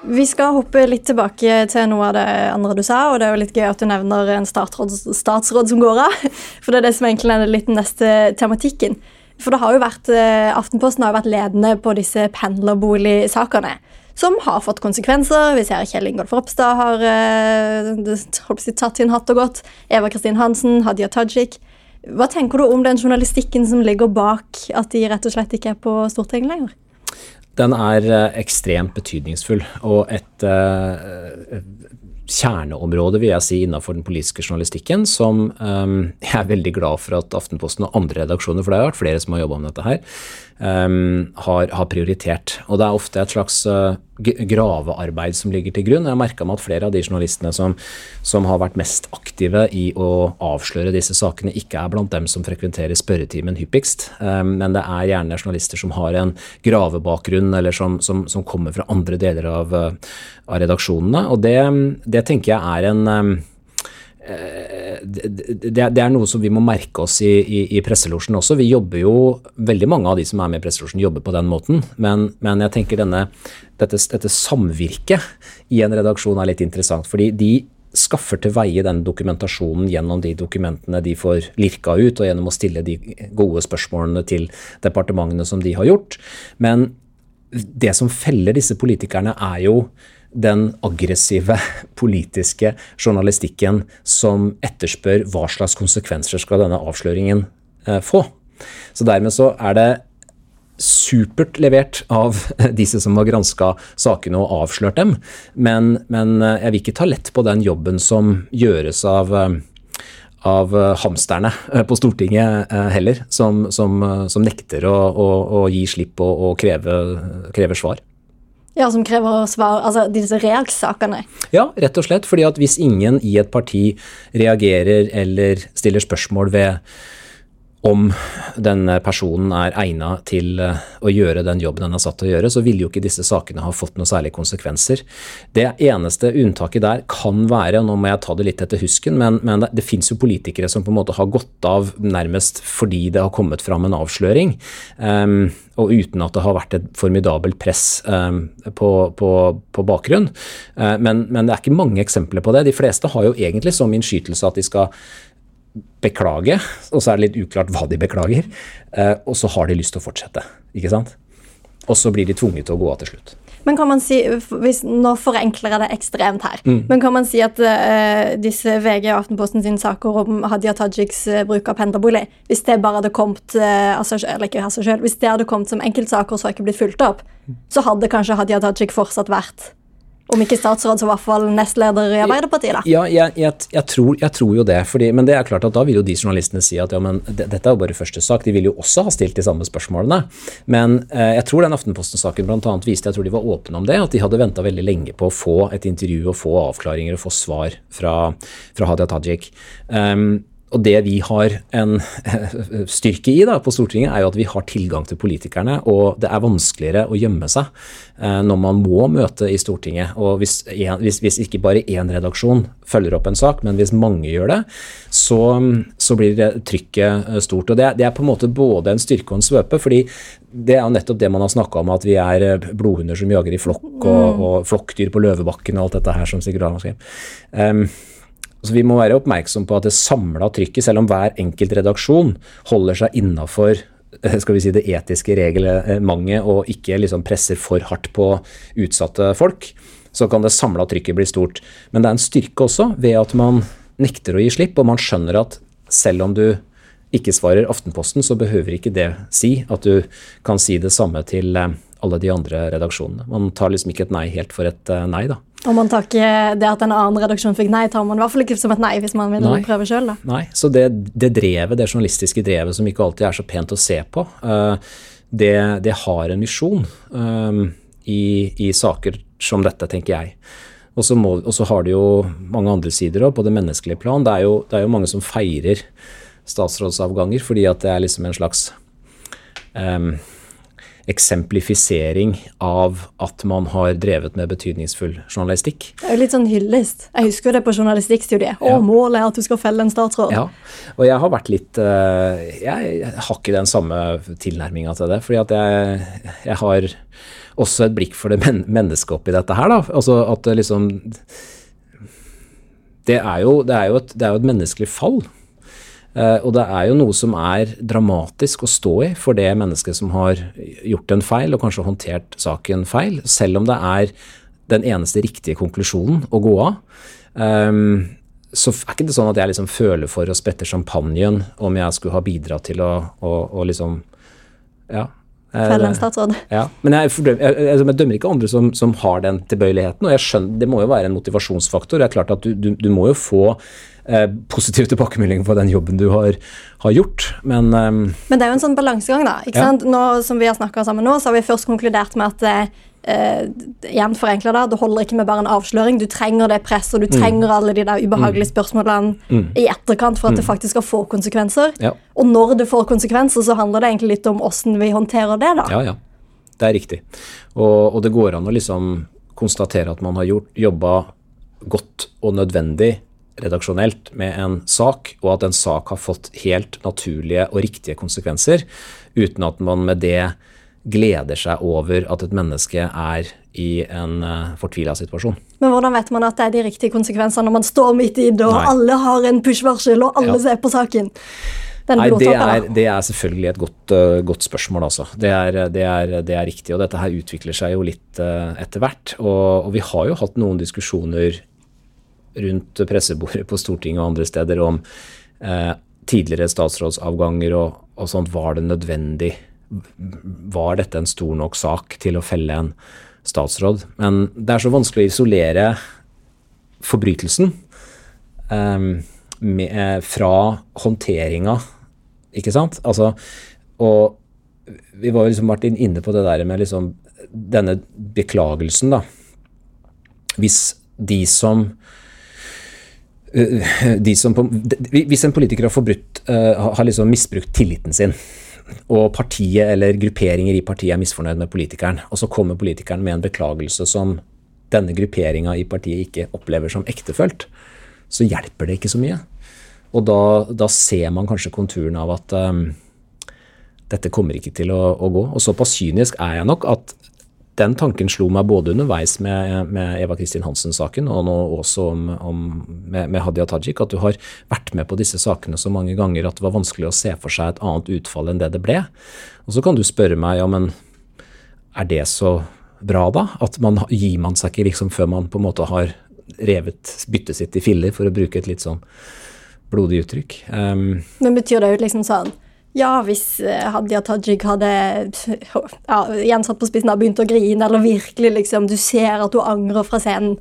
[SPEAKER 1] Vi skal hoppe litt tilbake til noe av det andre du sa, og det er jo litt gøy at du nevner en statsråd, statsråd som går av. For det er det som egentlig er litt neste tematikken. For det har jo vært, eh, Aftenposten har jo vært ledende på disse pendlerboligsakene. Som har fått konsekvenser. Vi ser Kjell Ingolf Ropstad har eh, si, tatt sin hatt og gått. Eva Kristin Hansen, Hadia Tajik. Hva tenker du om den journalistikken som ligger bak at de rett og slett ikke er på Stortinget lenger?
[SPEAKER 2] Den er eh, ekstremt betydningsfull, og et uh, kjerneområde vil jeg si innenfor den politiske journalistikken som um, jeg er veldig glad for at Aftenposten og andre redaksjoner, for det har vært flere som har jobba med dette her, eh, har, har prioritert. Og det er ofte et slags uh, gravearbeid som ligger til grunn. Jeg har merka meg at flere av de journalistene som, som har vært mest aktive i å avsløre disse sakene, ikke er blant dem som frekventerer spørretimen hyppigst, Um, men det er gjerne journalister som har en gravebakgrunn, eller som, som, som kommer fra andre deler av, eh, av redaksjonene. Og det, det tenker jeg er en eh, det, det det er noe som vi må merke oss i, i, i presselosjen også. Vi jobber jo, veldig mange av de som er med i presselosjen jobber på den måten, men, men jeg tenker denne, dette, dette samvirket i en redaksjon er litt interessant. fordi de skaffer til veie den dokumentasjonen gjennom de dokumentene de får lirka ut, og gjennom å stille de gode spørsmålene til departementene som de har gjort. Men det som feller disse politikerne, er jo den aggressive politiske journalistikken som etterspør hva slags konsekvenser skal denne avsløringen eh, få. Så dermed så er det supert levert av disse som har granska sakene og avslørt dem, men, men eh, jeg vil ikke ta lett på den jobben som gjøres av eh, av hamsterne på Stortinget heller, som, som, som nekter å, å, å gi slipp og, og kreve, krever svar.
[SPEAKER 1] Ja, Som krever svar, altså disse reaksakene.
[SPEAKER 2] Ja, rett og slett. fordi at hvis ingen i et parti reagerer eller stiller spørsmål ved om denne personen er egna til eh, å gjøre den jobben den er satt til å gjøre, så ville jo ikke disse sakene ha fått noen særlige konsekvenser. Det eneste unntaket der kan være, og nå må jeg ta det litt etter husken, men, men det, det fins jo politikere som på en måte har gått av nærmest fordi det har kommet fram en avsløring, um, og uten at det har vært et formidabelt press um, på, på, på, bakgrunn. Uh, men, men det er ikke mange eksempler på det. De fleste har jo egentlig som innskytelse at de skal beklage, og så er det litt uklart hva de beklager. Eh, og så har de lyst til å fortsette, ikke sant. Og så blir de tvunget til å gå av til slutt.
[SPEAKER 1] Men kan man si, hvis, Nå forenkler jeg det ekstremt her. Mm. Men kan man si at uh, disse VG og Aftenposten sine saker om Hadia Tajiks uh, bruk av pendlerbolig Hvis det bare hadde kommet uh, altså, eller ikke altså selv, hvis det hadde kommet som enkeltsaker og så ikke blitt fulgt opp, så hadde kanskje Hadia Tajik fortsatt vært om ikke statsråd, så i hvert fall nestleder i Arbeiderpartiet, da.
[SPEAKER 2] Ja, jeg, jeg, jeg, tror, jeg tror, jo det. Fordi, men det er klart at da vil jo de journalistene si at ja, men dette er jo bare første sak. De vil jo også ha stilt de samme spørsmålene. Men eh, jeg tror den Aftenposten-saken bl.a. viste, jeg tror de var åpne om det, at de hadde venta veldig lenge på å få et intervju og få avklaringer og få svar fra, fra Hadia Tajik. Um, og det vi har en styrke i da, på Stortinget, er jo at vi har tilgang til politikerne. Og det er vanskeligere å gjemme seg eh, når man må møte i Stortinget. Og hvis, hvis, hvis ikke bare én redaksjon følger opp en sak, men hvis mange gjør det, så, så blir det trykket eh, stort. Og det, det, er på en måte både en styrke og en svøpe. fordi det er jo nettopp det man har snakka om, at vi er eh, blodhunder som jager i flokk, og, mm. og flokkdyr på Løvebakken og alt dette her som Sigurd har skrev. Um, så Vi må være oppmerksom på at det samla trykket, selv om hver enkelt redaksjon holder seg innafor eh, skal vi si, det etiske reglementet og ikke liksom presser for hardt på utsatte folk, så kan det samla trykket bli stort. Men det er en styrke også ved at man nekter å gi slipp, og man skjønner at selv om du ikke svarer Aftenposten, så behøver ikke det si at du kan si det samme til eh, alle de andre redaksjonene. Man tar liksom ikke et nei helt for et eh, nei, da.
[SPEAKER 1] Og man tar ikke det at en annen redaksjon fikk nei, tar man i hvert fall ikke som et nei hvis man vil nei. prøve sjøl.
[SPEAKER 2] Nei, så det, det, drevet, det journalistiske drevet som ikke alltid er så pent å se på, uh, det, det, har en misjon uh, i, i, saker som dette, tenker jeg. Og så, må, og så har det jo mange andre sider òg, på det menneskelige plan. Det er, jo, det er, jo, mange som feirer statsrådsavganger fordi at det er liksom en slags um, eksemplifisering av at man har drevet med betydningsfull journalistikk.
[SPEAKER 1] Det er jo litt sånn hyllest. Jeg husker det på journalistikkstudiet. Å, ja. målet er at du skal felle en statsråd.
[SPEAKER 2] Ja, og jeg har vært litt uh, Jeg har ikke den samme tilnærminga til det. fordi at jeg, jeg, har også et blikk for det men mennesket oppi dette her, da. Altså at liksom det er, jo, det, er et, det er jo et menneskelig fall. Uh, og det er jo noe som er dramatisk å stå i for det mennesket som har gjort en feil, og kanskje håndtert saken feil, selv om det er den eneste riktige konklusjonen å gå av. Um, så er ikke det sånn at jeg liksom føler for å sprette champagnen om jeg skulle ha bidratt til å, å, å liksom Ja.
[SPEAKER 1] Felle en statsråd.
[SPEAKER 2] Ja, men jeg, jeg, jeg, jeg, dømmer ikke andre som, som har den tilbøyeligheten. Og jeg skjønner, det må jo være en motivasjonsfaktor. Det er klart at du, du, du må jo få eh, positiv tilbakemelding på den jobben du har, har gjort, men eh,
[SPEAKER 1] Men det er jo en sånn balansegang, da. ikke ja. sant? Nå som vi har snakka sammen nå, så har vi først konkludert med at Uh, igjen forenkla det, det holder ikke med bare en avsløring. Du trenger det presset, du mm. trenger alle de der ubehagelige mm. spørsmålene mm. i etterkant for at mm. det faktisk skal få konsekvenser. Ja. Og når det får konsekvenser, så handler det egentlig litt om åssen vi håndterer det, da.
[SPEAKER 2] Ja, ja. Det er riktig. Og, og det går an å liksom konstatere at man har gjort, jobba godt og nødvendig redaksjonelt med en sak, og at en sak har fått helt naturlige og riktige konsekvenser, uten at man med det gleder seg over at et menneske er i en uh, eh, fortvila situasjon.
[SPEAKER 1] Men hvordan vet man at det er de riktige konsekvensene når man står midt i det, og Nei. alle har en push-varsel, og alle ja. ser på saken?
[SPEAKER 2] Nei, det er, det er, selvfølgelig et godt, uh, godt spørsmål, altså. Det er, det, er, det er, riktig. Og dette her utvikler seg jo litt uh, etter hvert. Og, og, vi har jo hatt noen diskusjoner rundt pressebordet på Stortinget og andre steder om eh, tidligere statsrådsavganger og, og, sånt. Var det nødvendig? Var dette en stor nok sak til å felle en statsråd? Men det er så vanskelig å isolere forbrytelsen eh, med, eh, fra håndteringa, ikke sant? Altså, og vi var jo liksom Martin inne på det der med liksom denne beklagelsen, da. Hvis de som som på, Hvis en politiker har forbrutt, har liksom misbrukt tilliten sin, og partiet eller grupperinger i partiet er misfornøyd med politikeren, og så kommer politikeren med en beklagelse som denne grupperinga i partiet ikke opplever som ektefølt, så hjelper det ikke så mye. Og da, da ser man kanskje konturen av at um, dette kommer ikke til å, å, gå. Og såpass kynisk er jeg nok at den tanken slo meg både underveis med, med Eva Kristin Hansen-saken og nå også om, om, med, med, Hadia Tajik, at du har vært med på disse sakene så mange ganger at det var vanskelig å se for seg et annet utfall enn det det ble. Og så kan du spørre meg ja, men er det så bra da? At man gir man seg ikke liksom før man på en måte har revet byttet sitt i filler, for å bruke et litt sånn blodig uttrykk. Um,
[SPEAKER 1] Men betyr det jo liksom sånn ja, hvis eh, Hadia Tajik hadde ja, gjensatt på spissen og begynt å grine, eller virkelig liksom Du ser at hun angrer fra scenen.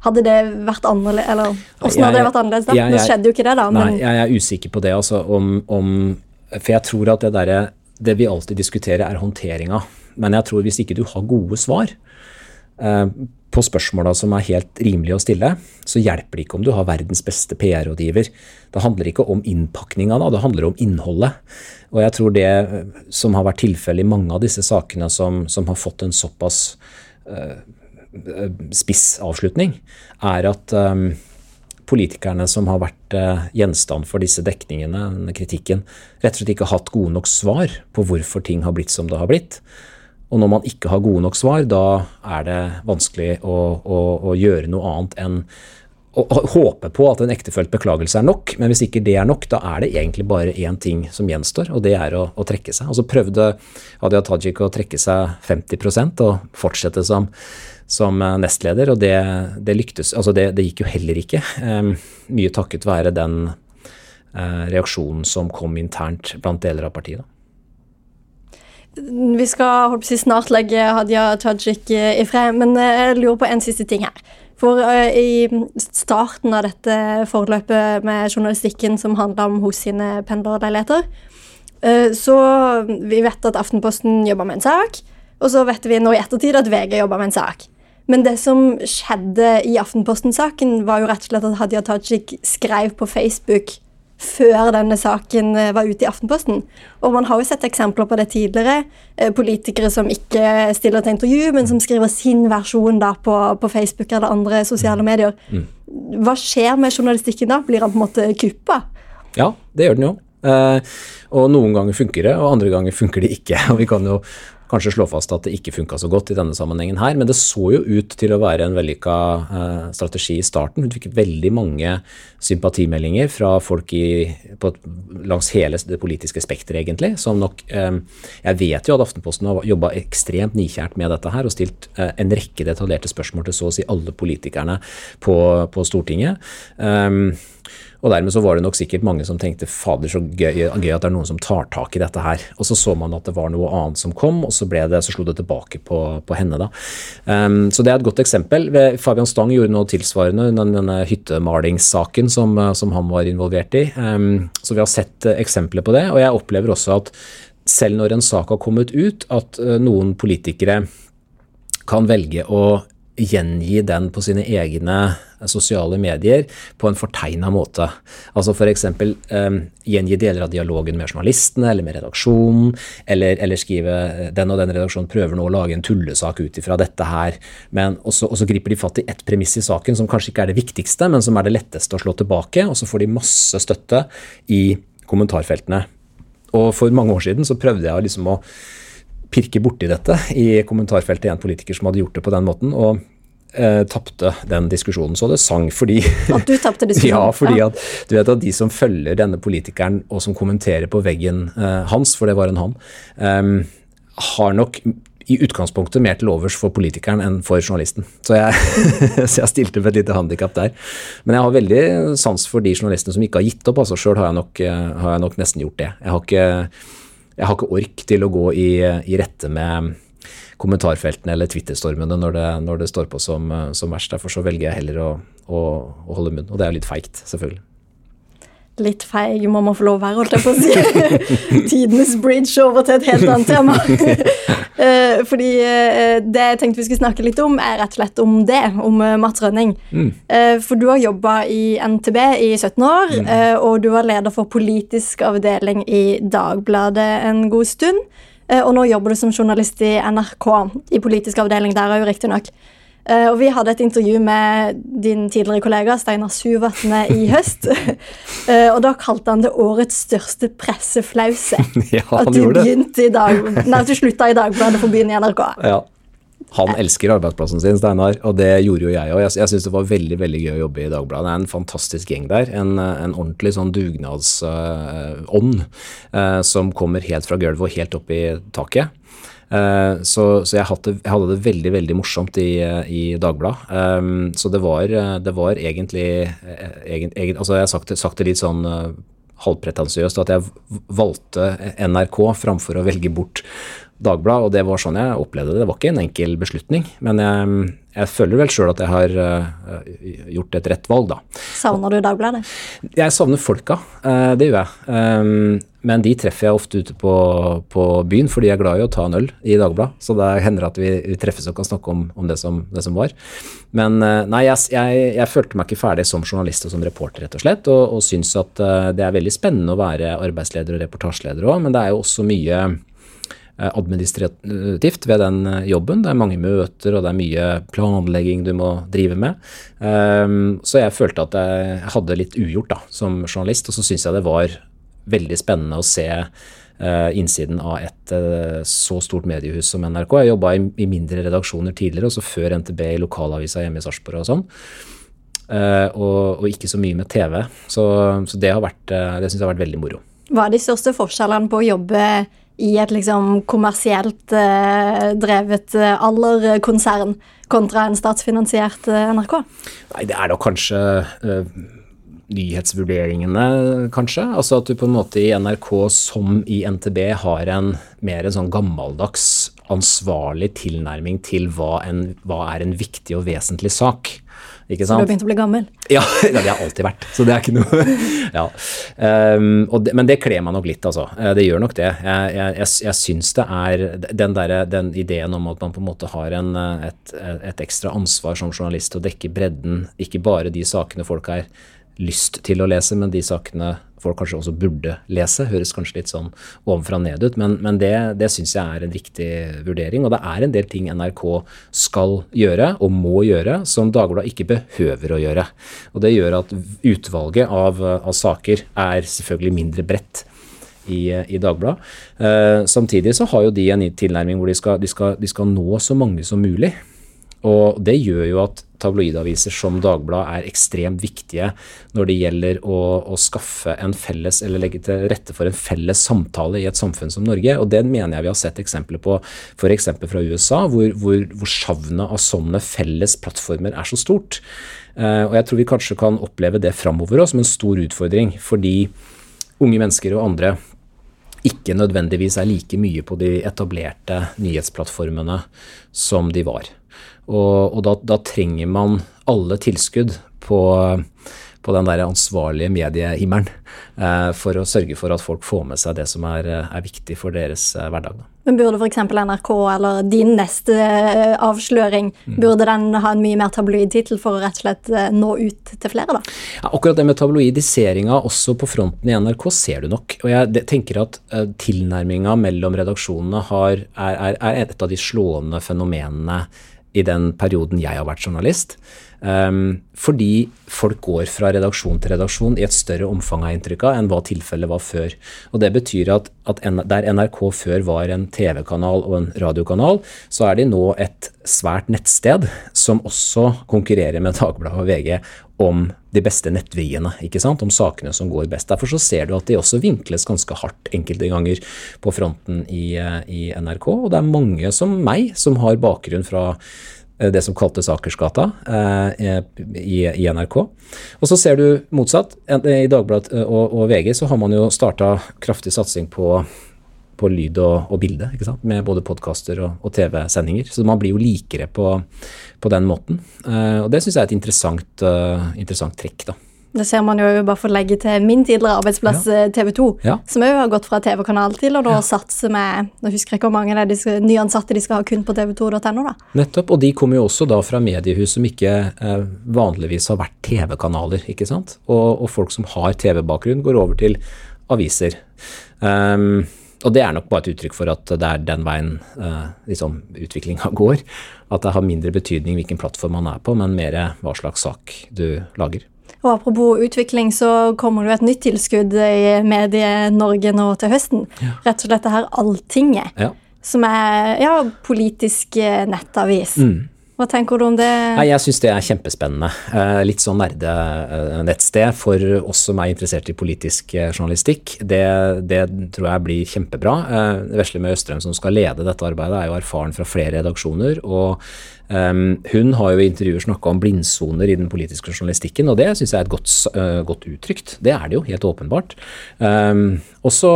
[SPEAKER 1] Hadde det vært annerledes Eller åssen hadde det vært annerledes? da? Nå skjedde jo ikke det, da.
[SPEAKER 2] Men... Nei, jeg er usikker på det, altså. Om, om, for jeg tror at det derre Det vi alltid diskuterer, er håndteringa. Men jeg tror hvis ikke du har gode svar eh, på spørsmåla som er helt rimelige å stille, så hjelper det ikke om du har verdens beste PR-rådgiver. Det handler ikke om innpakninga, det handler om innholdet. Og jeg tror det eh, som har vært tilfellet i mange av disse sakene som, som har fått en såpass uh, spiss avslutning, er at um, politikerne som har vært uh, gjenstand for disse dekningene, kritikken, rett og slett ikke har hatt gode nok svar på hvorfor ting har blitt som det har blitt. Og når man ikke har gode nok svar, da er det vanskelig å, å, å gjøre noe annet enn å håpe på at en ektefølt beklagelse er nok, men hvis ikke det er nok, da er det egentlig bare én ting som gjenstår, og det er å, å trekke seg. Og så prøvde Hadia Tajik å trekke seg 50% og fortsette som, som nestleder, og det, det lyktes Altså, det, det, gikk jo heller ikke. Um, mye takket være den uh, reaksjonen som kom internt blant deler av partiet. da.
[SPEAKER 1] Vi skal si, snart legge Hadia Tajik eh, i fred, men eh, jeg lurer på en siste ting her. For uh, i starten av dette forløpet med journalistikken som handla om hos sine pendlerleiligheter, så vi vet at Aftenposten jobba med en sak, og så vet vi nå i ettertid at VG jobba med en sak. Men det som skjedde i Aftenposten-saken, var jo rett og slett at Hadia Tajik skrev på Facebook før denne saken eh, var ute i Aftenposten. Og man har jo sett eksempler på det tidligere. Eh, politikere som ikke stiller til intervju, men som skriver sin versjon da på, på Facebook eller andre sosiale medier. Mm. Hva skjer med journalistikken da? Blir han på en måte kuppa?
[SPEAKER 2] Ja, det gjør den jo. Eh, og noen ganger funker det, og andre ganger funker det ikke. og vi kan jo kanskje slå fast at det ikke funka så godt i denne sammenhengen her, men det så jo ut til å være en vellykka eh, strategi i starten. Hun fikk veldig mange sympatimeldinger fra folk i, på, langs hele det politiske spekteret, egentlig. Som nok eh, Jeg vet jo at Aftenposten har jobba ekstremt nikjært med dette her og stilt eh, en rekke detaljerte spørsmål til så å si alle politikerne på, på Stortinget. Um, og dermed så var det nok sikkert mange som tenkte fader, så gøy, gøy, at det er noen som tar tak i dette her. Og så så man at det var noe annet som kom, og så, ble det, så slo det tilbake på, på henne. da. Um, så det er et godt eksempel. Fabian Stang gjorde noe tilsvarende under denne hyttemalingssaken som, som han var involvert i. Um, så vi har sett uh, eksempler på det. Og jeg opplever også at selv når en sak har kommet ut, at uh, noen politikere kan velge å gjengi den på sine egne sosiale medier på en fortegna måte. Altså f.eks. Um, gjengi deler av dialogen med journalistene eller med redaksjonen, eller, eller, skrive eh, den og den redaksjonen prøver nå å lage en tullesak ut ifra dette her, men også, og så griper de fatt i ett premiss i saken som kanskje ikke er det viktigste, men som er det letteste å slå tilbake, og så får de masse støtte i kommentarfeltene. Og for mange år siden så prøvde jeg liksom å pirke borti dette i kommentarfeltet en politiker som hadde gjort det på den måten. og eh, tapte den diskusjonen så det sang fordi
[SPEAKER 1] At du tapte diskusjonen?
[SPEAKER 2] ja, fordi at du vet at de som følger denne politikeren og som kommenterer på veggen eh, hans, for det var en han, eh, har nok i utgangspunktet mer til overs for politikeren enn for journalisten. Så jeg, så jeg stilte med et lite handikap der. Men jeg har veldig sans for de journalistene som ikke har gitt opp. altså Sjøl har, eh, har, jeg nok nesten gjort det. Jeg har ikke jeg har ikke ork til å gå i, i rette med kommentarfeltene eller Twitter-stormene når, når, det står på som, som verst. Derfor så velger jeg heller å, å, å holde munn. Og det er litt feigt, selvfølgelig.
[SPEAKER 1] litt feig må man få lov å være, holdt jeg på å si. Tidenes bridge over til et helt annet tema. Eh, fordi eh, det jeg tenkte vi skulle snakke litt om, er rett og slett om det, om eh, Mats Rønning. Mm. For du har jobba i NTB i 17 år, mm. og du var leder for politisk avdeling i Dagbladet en god stund. Og nå jobber du som journalist i NRK, i politisk avdeling der òg, riktignok. Uh, og vi hadde et intervju med din tidligere kollega Steinar Suvatne i høst. uh, og da kalte han det årets største presseflause.
[SPEAKER 2] ja,
[SPEAKER 1] han at du gjorde begynte i dag, nei, at du slutta i Dagbladet for å begynne i NRK.
[SPEAKER 2] Ja. Han elsker arbeidsplassen sin, Steinar, og det gjorde jo jeg òg. Jeg, jeg syns det var veldig veldig gøy å jobbe i Dagbladet. Det er en fantastisk gjeng der. En, en ordentlig sånn dugnadsånd uh, som kommer helt fra gulvet og helt opp i taket. Eh, så, så jeg, hadde, jeg, hadde, det veldig veldig morsomt i, i Dagbladet. Um, så det var, det var egentlig, egent, egent, altså Jeg har sagt, sagt, det litt sånn uh, halvpretensiøst at jeg valgte NRK framfor å velge bort Dagbladet, og det var sånn jeg opplevde det. Det var ikke en enkel beslutning, men jeg, jeg føler vel sjøl at jeg har uh, gjort et rett valg, da.
[SPEAKER 1] Savner du Dagbladet?
[SPEAKER 2] Jeg savner folka, uh, det gjør jeg. Um, men de treffer jeg ofte ute på, på, byen, fordi jeg er glad i å ta en øl i Dagbladet. Så det hender at vi, vi treffes og kan snakke om, om det, som, det, som, var. Men uh, nei, jeg, jeg, jeg, følte meg ikke ferdig som journalist og som reporter, rett og slett, og, og syns at det er veldig spennende å være arbeidsleder og reportasjeleder òg, men det er jo også mye administrativt ved den eh, jobben. Det er mange møter, og det er mye planlegging du må drive med. Ehm, så jeg følte at jeg hadde litt ugjort da, som journalist, og så syns jeg det var veldig spennende å se eh, innsiden av et så stort mediehus som NRK. Jeg jobba i mindre redaksjoner tidligere, også før NTB i lokalavisa hjemme i Sarpsborg og sånn. Og, og, ikke så mye med TV. Så, så det har vært, det syns jeg har vært veldig moro.
[SPEAKER 1] Hva er de største forskjellene på å jobbe i et liksom kommersielt eh, drevet aller-konsern kontra en statsfinansiert eh, NRK?
[SPEAKER 2] Nei, det er da kanskje eh, nyhetsvurderingene, kanskje. Altså at du på en måte i NRK som i NTB har en mer en sånn gammeldags ansvarlig tilnærming til hva, en, hva er en viktig og vesentlig sak. Ikke sant?
[SPEAKER 1] Så du har begynt å bli gammel?
[SPEAKER 2] Ja, det har jeg alltid vært. Så det er ikke noe ja. um, det, Men det kler meg nok litt, altså. Eh, det gjør nok det. Jeg, jeg, jeg, jeg syns det er den, der, den, ideen om at man på en måte har en, eh, et, et ekstra ansvar som journalist til å dekke bredden, ikke bare de sakene folk har lyst til å lese, men de sakene folk kanskje også burde lese. Høres kanskje litt sånn ovenfra og ned ut, men, men det, det syns jeg er en riktig vurdering. Og det er en del ting NRK skal gjøre, og må gjøre, som Dagbladet ikke behøver å gjøre. Og det gjør at utvalget av, av saker er selvfølgelig mindre bredt. I, i, Dagbladet. Eh, samtidig så har jo de en tilnærming hvor de skal, de, skal, de skal, nå så mange som mulig. Og det gjør jo at tabloidaviser som Dagbladet er ekstremt viktige når det gjelder å, å, skaffe en felles, eller legge til rette for en felles samtale i et samfunn som Norge. Og det mener jeg vi har sett eksempler på f.eks. fra USA, hvor, hvor, hvor savnet av sånne felles plattformer er så stort. Uh, og jeg tror vi kanskje kan oppleve det framover som en stor utfordring, fordi unge mennesker og andre ikke nødvendigvis er like mye på de etablerte nyhetsplattformene som de var. Og, og da, da, trenger man alle tilskudd på, på den der ansvarlige mediehimmelen eh, for å sørge for at folk får med seg det som er, er viktig for deres eh, hverdag. Da.
[SPEAKER 1] Men Burde f.eks. NRK eller din neste eh, avsløring mm. burde den ha en mye mer tabloid-tittel for å rett og slett eh, nå ut til flere? da?
[SPEAKER 2] Ja, akkurat det med tabloidiseringa også på fronten i NRK ser du nok. Og jeg tenker at tilnærminga mellom redaksjonene har, er, er, er et av de slående fenomenene i den perioden jeg har vært journalist. Um, fordi folk går fra redaksjon til redaksjon i et større omfang av inntrykk enn hva tilfellet var før. Og Det betyr at, at der NRK før var en TV-kanal og en radiokanal, så er de nå et svært nettsted som også konkurrerer med Dagbladet og VG om de beste nettviene, ikke sant? om sakene som går best. Derfor så ser du at de også vinkles ganske hardt enkelte ganger på fronten i, eh, i NRK. Og det er mange som meg som har bakgrunn fra Eh, det som kaltes Akersgata eh, i, i, NRK. Og så ser du motsatt. I Dagbladet eh, og, og VG så har man jo starta kraftig satsing på, på lyd og, og, bilde, med både podkaster og, og TV-sendinger. Så man blir jo likere på, på den måten. og det syns jeg er et interessant, interessant trekk. da.
[SPEAKER 1] Det ser man jo bare for å legge til min tidligere arbeidsplass, ja. TV 2, ja. som òg har gått fra TV-kanal til og da ja. satser med Nå husker jeg ikke hvor mange det er de nyansatte de skal ha kun på tv2.no. da.
[SPEAKER 2] Nettopp, og de kommer jo også da fra mediehus som ikke eh, vanligvis har vært TV-kanaler, ikke sant. Og, og, folk som har TV-bakgrunn, går over til aviser. Um, og det er nok bare et uttrykk for at det er den veien uh, liksom, utviklinga går. At det har mindre betydning hvilken plattform man er på, men mer hva slags sak du lager.
[SPEAKER 1] Og Apropos utvikling, så kommer det jo et nytt tilskudd i Medie-Norge nå til høsten. Ja. Rett og slett det her Alltinget, ja. som er ja, politisk eh, nettavis. Mm. Hva tenker du om det?
[SPEAKER 2] jeg syns det er kjempespennende. Eh, litt sånn nerdenettsted for oss som er interessert i politisk eh, journalistikk. Det, det tror jeg blir kjempebra. Vesle Mø Østrem som skal lede dette arbeidet, er jo erfaren fra flere redaksjoner. og Um, hun har jo i intervjuer snakka om blindsoner i den politiske journalistikken, og det syns jeg er et godt, godt, uttrykt. Det er det jo, helt åpenbart. Um, og så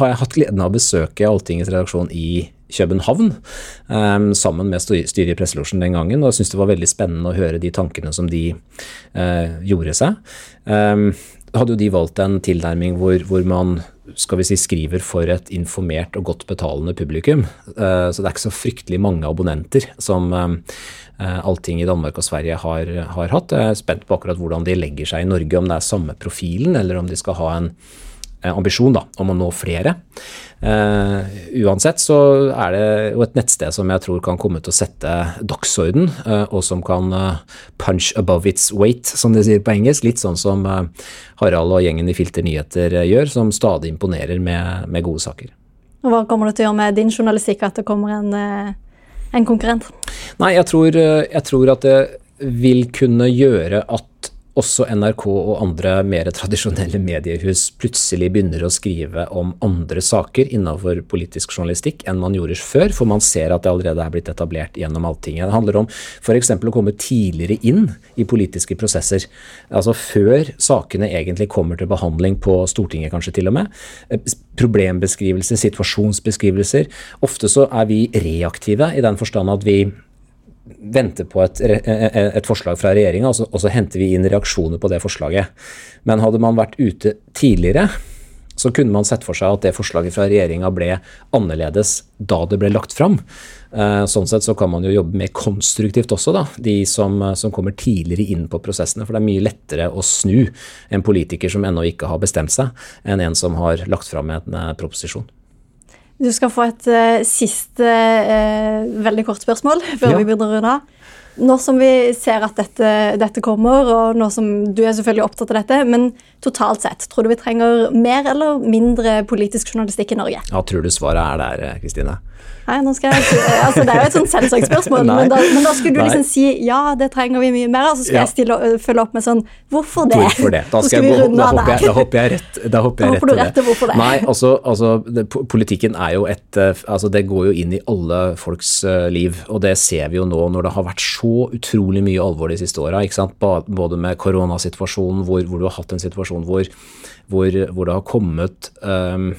[SPEAKER 2] har jeg hatt gleden av å besøke Alltingets redaksjon i København um, sammen med styret i Presselosjen den gangen, og jeg syns det var veldig spennende å høre de tankene som de uh, gjorde seg. Um, hadde jo de valgt en tilnærming hvor, hvor man skal vi si, skriver for et informert og godt betalende publikum. Eh, så det er ikke så fryktelig mange abonnenter som eh, allting i Danmark og Sverige har, har hatt. Jeg er spent på akkurat hvordan de legger seg i Norge, om det er samme profilen, eller om de skal ha en ambisjon da, om å nå flere. Uh, uansett så er det jo et nettsted som jeg tror kan komme til å sette dagsorden, uh, og som kan uh, punch above its weight, som de sier på engelsk. Litt sånn som Harald og gjengen i Filter Nyheter gjør, som stadig imponerer med, med, gode saker.
[SPEAKER 1] Og Hva kommer du til å gjøre med din journalistikk, at det kommer en, en konkurrent?
[SPEAKER 2] Nei, jeg tror, jeg tror at det vil kunne gjøre at også NRK og andre mer tradisjonelle mediehus plutselig begynner å skrive om andre saker innenfor politisk journalistikk enn man gjorde før, for man ser at det allerede er blitt etablert gjennom Alltinget. Det handler om f.eks. å komme tidligere inn i politiske prosesser. Altså før sakene egentlig kommer til behandling på Stortinget, kanskje til og med. Problembeskrivelser, situasjonsbeskrivelser. Ofte så er vi reaktive i den forstand at vi venter på et, et forslag fra regjeringa, og, og, så henter vi inn reaksjoner på det forslaget. Men hadde man vært ute tidligere, så kunne man sett for seg at det forslaget fra regjeringa ble annerledes da det ble lagt fram. Eh, sånn sett så kan man jo jobbe mer konstruktivt også, da, de som, som kommer tidligere inn på prosessene. For det er mye lettere å snu en politiker som ennå ikke har bestemt seg, enn en som har lagt fram en eh, proposisjon.
[SPEAKER 1] Du skal få et uh, siste uh, veldig kort spørsmål før ja. vi begynner å runde av. Nå som vi ser at dette, dette, kommer, og nå som du er selvfølgelig opptatt av dette, men totalt sett, tror du vi trenger mer eller mindre politisk journalistikk i Norge?
[SPEAKER 2] Ja, tror du svaret er der, eh, Kristine?
[SPEAKER 1] Nei, nå skal jeg, altså Det er jo et sånt selvsagt spørsmål, men da, men da, skulle du liksom si ja, det trenger vi mye mer av, så skal ja. jeg stille, følge opp med sånn hvorfor det?
[SPEAKER 2] Hvorfor det? Da, skal jeg, da, hopper jeg, da hopper jeg rett, da hopper jeg
[SPEAKER 1] rett til det. Hvorfor det?
[SPEAKER 2] Nei, altså, altså det, politikken er jo et eh, altså Det går jo inn i alle folks liv, og det ser vi jo nå når det har vært så utrolig mye alvor de siste åra. Både med koronasituasjonen, hvor, hvor, du har hatt en situasjon hvor, hvor, hvor det har kommet um,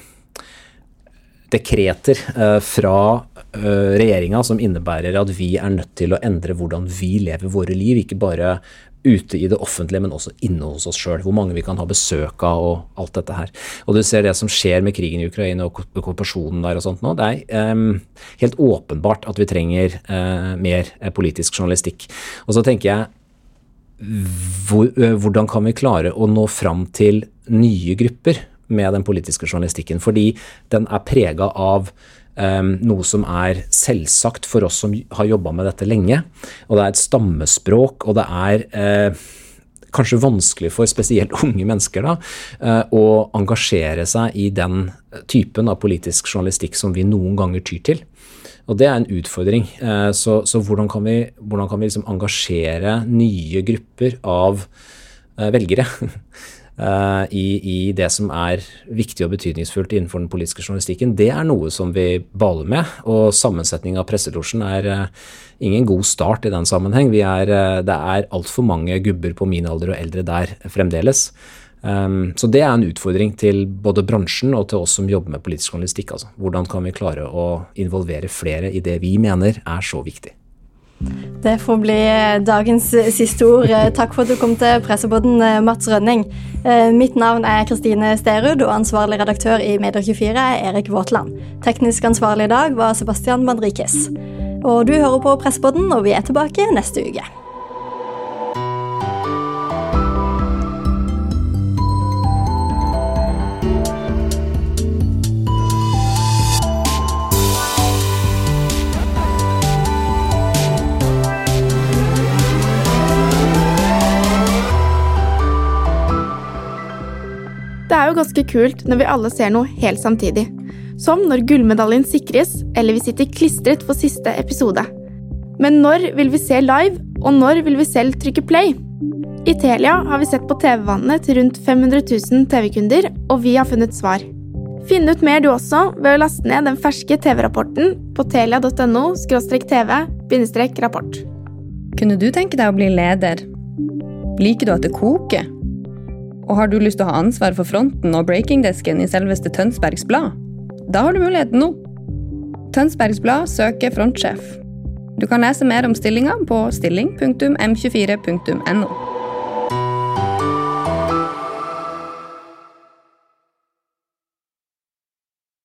[SPEAKER 2] dekreter uh, fra uh, regjeringa som innebærer at vi er nødt til å endre hvordan vi lever våre liv, ikke bare ute i det offentlige, men også inne hos oss sjøl. Hvor mange vi kan ha besøk av og alt dette her. Og du ser det som skjer med krigen i Ukraina og okkupasjonen der og sånt nå. Det er um, helt åpenbart at vi trenger uh, mer politisk journalistikk. Og så tenker jeg hvor, hvordan kan vi klare å nå fram til nye grupper? med den politiske journalistikken. Fordi den er prega av um, noe som er selvsagt for oss som har jobba med dette lenge. Og det er et stammespråk, og det er uh, kanskje vanskelig for spesielt unge mennesker da, å engasjere seg i den typen av politisk journalistikk som vi noen ganger tyr til. Og det er en utfordring. Uh, så, så, hvordan kan vi, hvordan kan vi liksom engasjere nye grupper av velgere Uh, i, i, det som er viktig og betydningsfullt innenfor den politiske journalistikken, det er noe som vi baler med. Og sammensetning av presselosjen er ingen god start i den sammenheng. Er, det er altfor mange gubber på min alder og eldre der fremdeles. Um, så det er en utfordring til både bransjen og til oss som jobber med politisk journalistikk. Altså. Hvordan kan vi klare å involvere flere i det vi mener er så viktig?
[SPEAKER 1] Det får bli dagens siste ord. Takk for at du kom til Pressebåten, Mats Rønning. Mitt navn er Kristine Sterud, og ansvarlig redaktør i Medier24 er Erik Våtland. Teknisk ansvarlig i dag var Sebastian Mandrikes. Og du hører på Pressebåten, og vi er tilbake neste uke.
[SPEAKER 3] Er jo ganske kult når vi alle ser noe helt samtidig. Som når gullmedaljen sikres, eller vi sitter klistret for siste episode. Men når vil vi se live, og når vil vi selv trykke play? I Telia har vi sett på TV-vanene til rundt 500 000 TV-kunder, og vi har funnet svar. Finn ut mer du også ved å laste ned den ferske TV-rapporten på telia.no tv-rapport.
[SPEAKER 4] Kunne du tenke deg å bli leder? Liker du at det koker? Og har du lyst til å ha ansvar for fronten og breakingdesken i selveste Tønsbergs Blad? Da har du muligheten nå. Tønsbergs Blad søker frontsjef. Du kan lese mer om stillinga på stilling.m24.no.